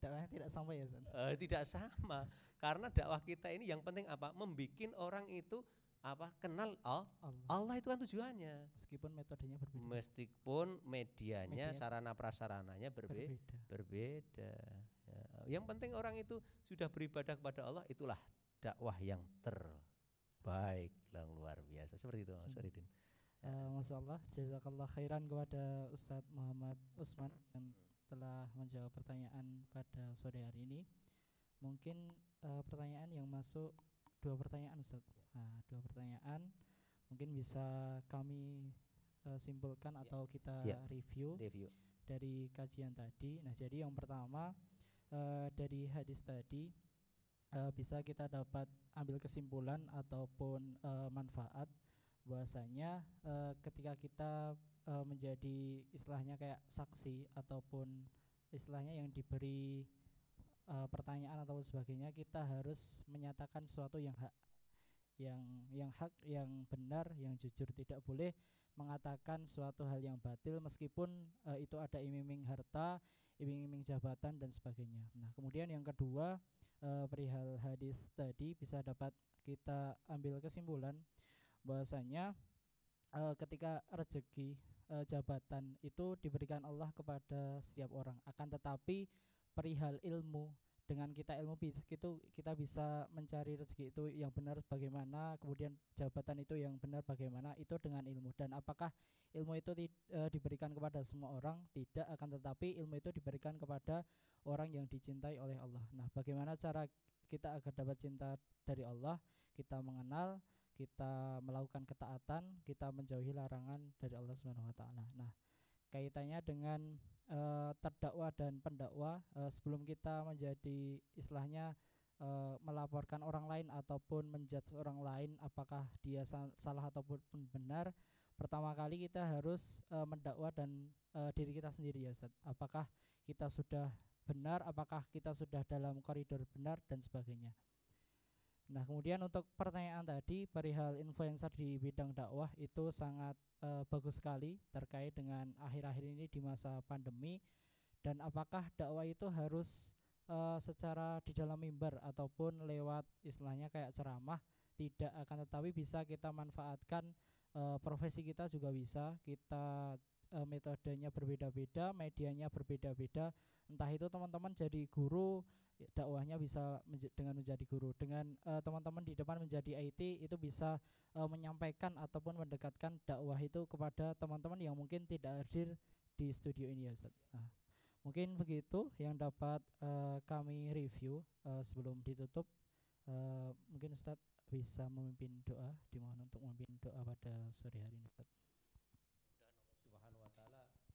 dakwahnya tidak sampai ya Ustaz. Eh, tidak sama karena dakwah kita ini yang penting apa membikin orang itu apa kenal oh, Allah. Allah itu kan tujuannya Meskipun metodenya berbeda. meskipun medianya Media. sarana prasarananya berbe berbeda. berbeda ya. yang penting orang itu sudah beribadah kepada Allah itulah dakwah yang terbaik yang luar biasa seperti itu Mas Hmm. Faridin Eh, Masya Allah, jazakallah khairan kepada Ustadz Muhammad Usman yang telah menjawab pertanyaan pada sore hari ini. Mungkin eh, pertanyaan yang masuk dua pertanyaan Ustadz. Nah, dua pertanyaan mungkin bisa kami eh, simpulkan Ya. atau kita Ya. review review dari kajian tadi. Nah, jadi yang pertama eh, dari hadis tadi eh, bisa kita dapat ambil kesimpulan ataupun eh, manfaat bahwasanya eh, ketika kita eh, menjadi istilahnya kayak saksi ataupun istilahnya yang diberi eh, pertanyaan atau sebagainya kita harus menyatakan sesuatu yang hak. Yang yang hak yang benar yang jujur. Tidak boleh mengatakan suatu hal yang batil meskipun eh, itu ada iming-iming harta iming-iming jabatan dan sebagainya. Nah kemudian yang kedua eh, perihal hadis tadi bisa dapat kita ambil kesimpulan bahwasanya eh, ketika rezeki eh, jabatan itu diberikan Allah kepada setiap orang. Akan tetapi perihal ilmu dengan kita ilmu itu kita bisa mencari rezeki itu yang benar bagaimana kemudian jabatan itu yang benar bagaimana itu dengan ilmu. Dan apakah ilmu itu ti- eh, diberikan kepada semua orang? Tidak akan tetapi ilmu itu diberikan kepada orang yang dicintai oleh Allah. Nah bagaimana cara kita agar dapat cinta dari Allah? Kita mengenal kita melakukan ketaatan, kita menjauhi larangan dari Allah Subhanahu wa taala. Nah, kaitannya dengan eh, terdakwa dan pendakwa eh, sebelum kita menjadi istilahnya eh, melaporkan orang lain ataupun menjudge orang lain apakah dia sa- salah ataupun benar, pertama kali kita harus eh, mendakwa dan eh, diri kita sendiri ya Ustaz. Apakah kita sudah benar, apakah kita sudah dalam koridor benar dan sebagainya. Nah, kemudian untuk pertanyaan tadi perihal influencer di bidang dakwah itu sangat eh, bagus sekali terkait dengan akhir-akhir ini di masa pandemi. Dan apakah dakwah itu harus eh, secara di dalam mimbar ataupun lewat istilahnya kayak ceramah? Tidak akan tetapi bisa kita manfaatkan eh, profesi kita juga bisa. Kita eh, metodenya berbeda-beda medianya berbeda-beda. Entah itu teman-teman jadi guru dakwahnya bisa menja- dengan menjadi guru dengan eh, teman-teman di depan menjadi IT itu bisa eh, menyampaikan ataupun mendekatkan dakwah itu kepada teman-teman yang mungkin tidak hadir di studio ini ya Ustaz. Nah, mungkin begitu yang dapat eh, kami review eh, sebelum ditutup Eh, mungkin Ustaz bisa memimpin doa dimohon untuk memimpin doa pada sore hari ini Ustaz.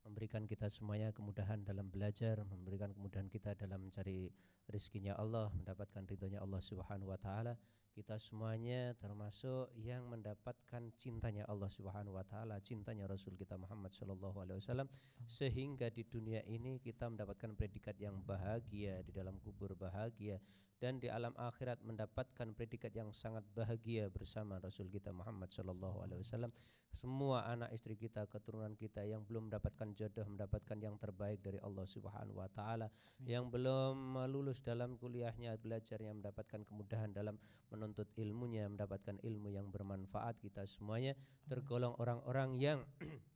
Memberikan kita semuanya kemudahan dalam belajar, memberikan kemudahan kita dalam mencari rezekinya Allah, mendapatkan ridhonya Allah Subhanahu wa taala. Kita semuanya termasuk yang mendapatkan cintanya Allah Subhanahu wa taala, cintanya Rasul kita Muhammad sallallahu alaihi wasallam. Sehingga di dunia ini kita mendapatkan predikat yang bahagia di dalam kubur bahagia dan di alam akhirat mendapatkan predikat yang sangat bahagia bersama Rasul kita Muhammad sallallahu alaihi wasallam. Semua anak istri kita, keturunan kita yang belum mendapatkan jodoh mendapatkan yang terbaik dari Allah Subhanahu wa taala, yang belum lulus dalam kuliahnya, belajarnya mendapatkan kemudahan dalam menuntut ilmunya, mendapatkan ilmu yang bermanfaat. Kita semuanya tergolong orang-orang yang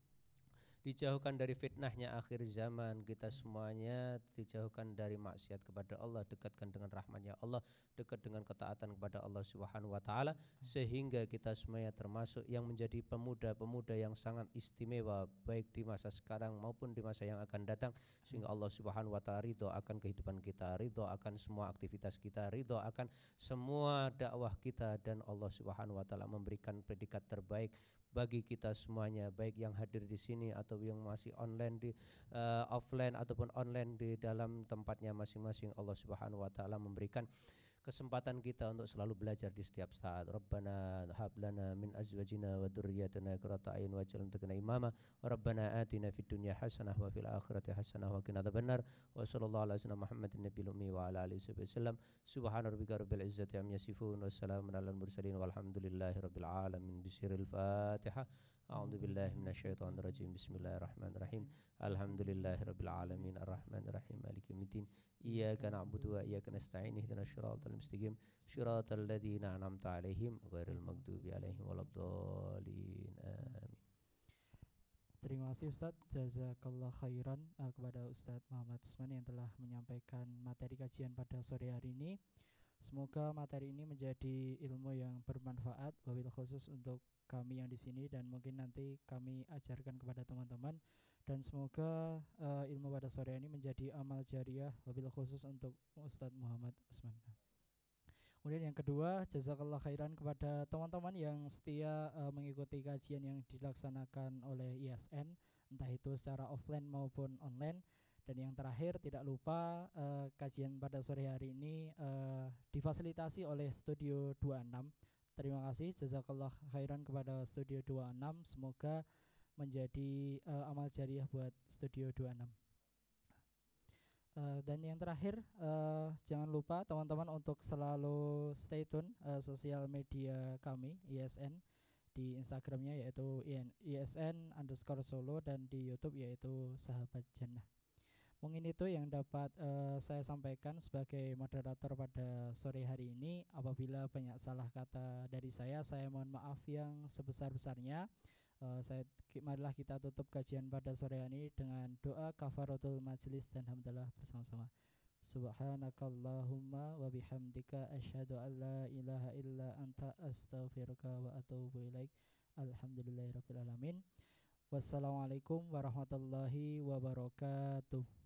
dijauhkan dari fitnahnya akhir zaman. Kita semuanya dijauhkan dari maksiat kepada Allah dekatkan dengan rahmatnya Allah dekat dengan ketaatan kepada Allah Subhanahu wa taala sehingga kita semuanya termasuk yang menjadi pemuda-pemuda yang sangat istimewa baik di masa sekarang maupun di masa yang akan datang. Sehingga Allah Subhanahu wa taala ridho akan kehidupan kita ridho akan semua aktivitas kita ridho akan semua dakwah kita. Dan Allah Subhanahu wa taala memberikan predikat terbaik bagi kita semuanya baik yang hadir di sini atau yang masih online di eh, offline ataupun online di dalam tempatnya masing-masing Allah Subhanahu wa taala memberikan kesempatan kita untuk selalu belajar di setiap saat. Rabbana hab lana min azwajina wa dzurriyyatina qurrata a'yun waj'alna lana imama. Rabbana atina fid dunya hasanah wa fil akhirati hasanah wa qina adzabannar. Wa sallallahu ala sayyidina Muhammadin nabiyil ummi wa ala alihi wasallam. Subhana rabbika rabbil izzati amma yasifun wa salamun alal mursalin walhamdulillahi rabbil alamin. Bisiril Fatihah. أعوذ بالله من الشيطان الرجيم. بسم الله الرحمن الرحيم. الحمد لله رب العالمين. الرحمن الرحيم. مالك يوم الدين. إياك نعبد وإياك نستعين. اهدنا الصراط المستقيم. صراط الذين أنعمت عليهم غير المغضوب عليهم ولا الضالين. آمين. Terima kasih Ustadz Jazakallah khairan uh, kepada Ustadz Muhammad Usman yang telah menyampaikan materi kajian pada sore hari ini. Semoga materi ini menjadi ilmu yang bermanfaat wabil khusus untuk kami yang di sini dan mungkin nanti kami ajarkan kepada teman-teman dan semoga uh, ilmu pada sore ini menjadi amal jariah wabil khusus untuk Ustadz Muhammad Usman. Kemudian yang kedua, jazakallah khairan kepada teman-teman yang setia uh, mengikuti kajian yang dilaksanakan oleh ISN, entah itu secara offline maupun online. Dan yang terakhir, tidak lupa uh, kajian pada sore hari ini uh, difasilitasi oleh Studio 26. Terima kasih, jazakallah khairan kepada Studio 26. Semoga menjadi uh, amal jariah buat Studio 26. Uh, dan yang terakhir uh, jangan lupa teman-teman untuk selalu stay tune uh, sosial media kami ISN di Instagramnya yaitu ISN underscore Solo dan di YouTube yaitu Sahabat Jannah. Mungkin itu yang dapat uh, saya sampaikan sebagai moderator pada sore hari ini. Apabila banyak salah kata dari saya, saya mohon maaf yang sebesar-besarnya. Uh, saya marilah kita tutup kajian pada sore ini dengan doa kafaratul majlis dan hamdalah bersama-sama. Subhanakallahumma wa bihamdika asyhadu an la ilaha illa anta astaghfiruka wa atubu ilaik. Alhamdulillahirabbil alamin. Wassalamualaikum warahmatullahi wabarakatuh.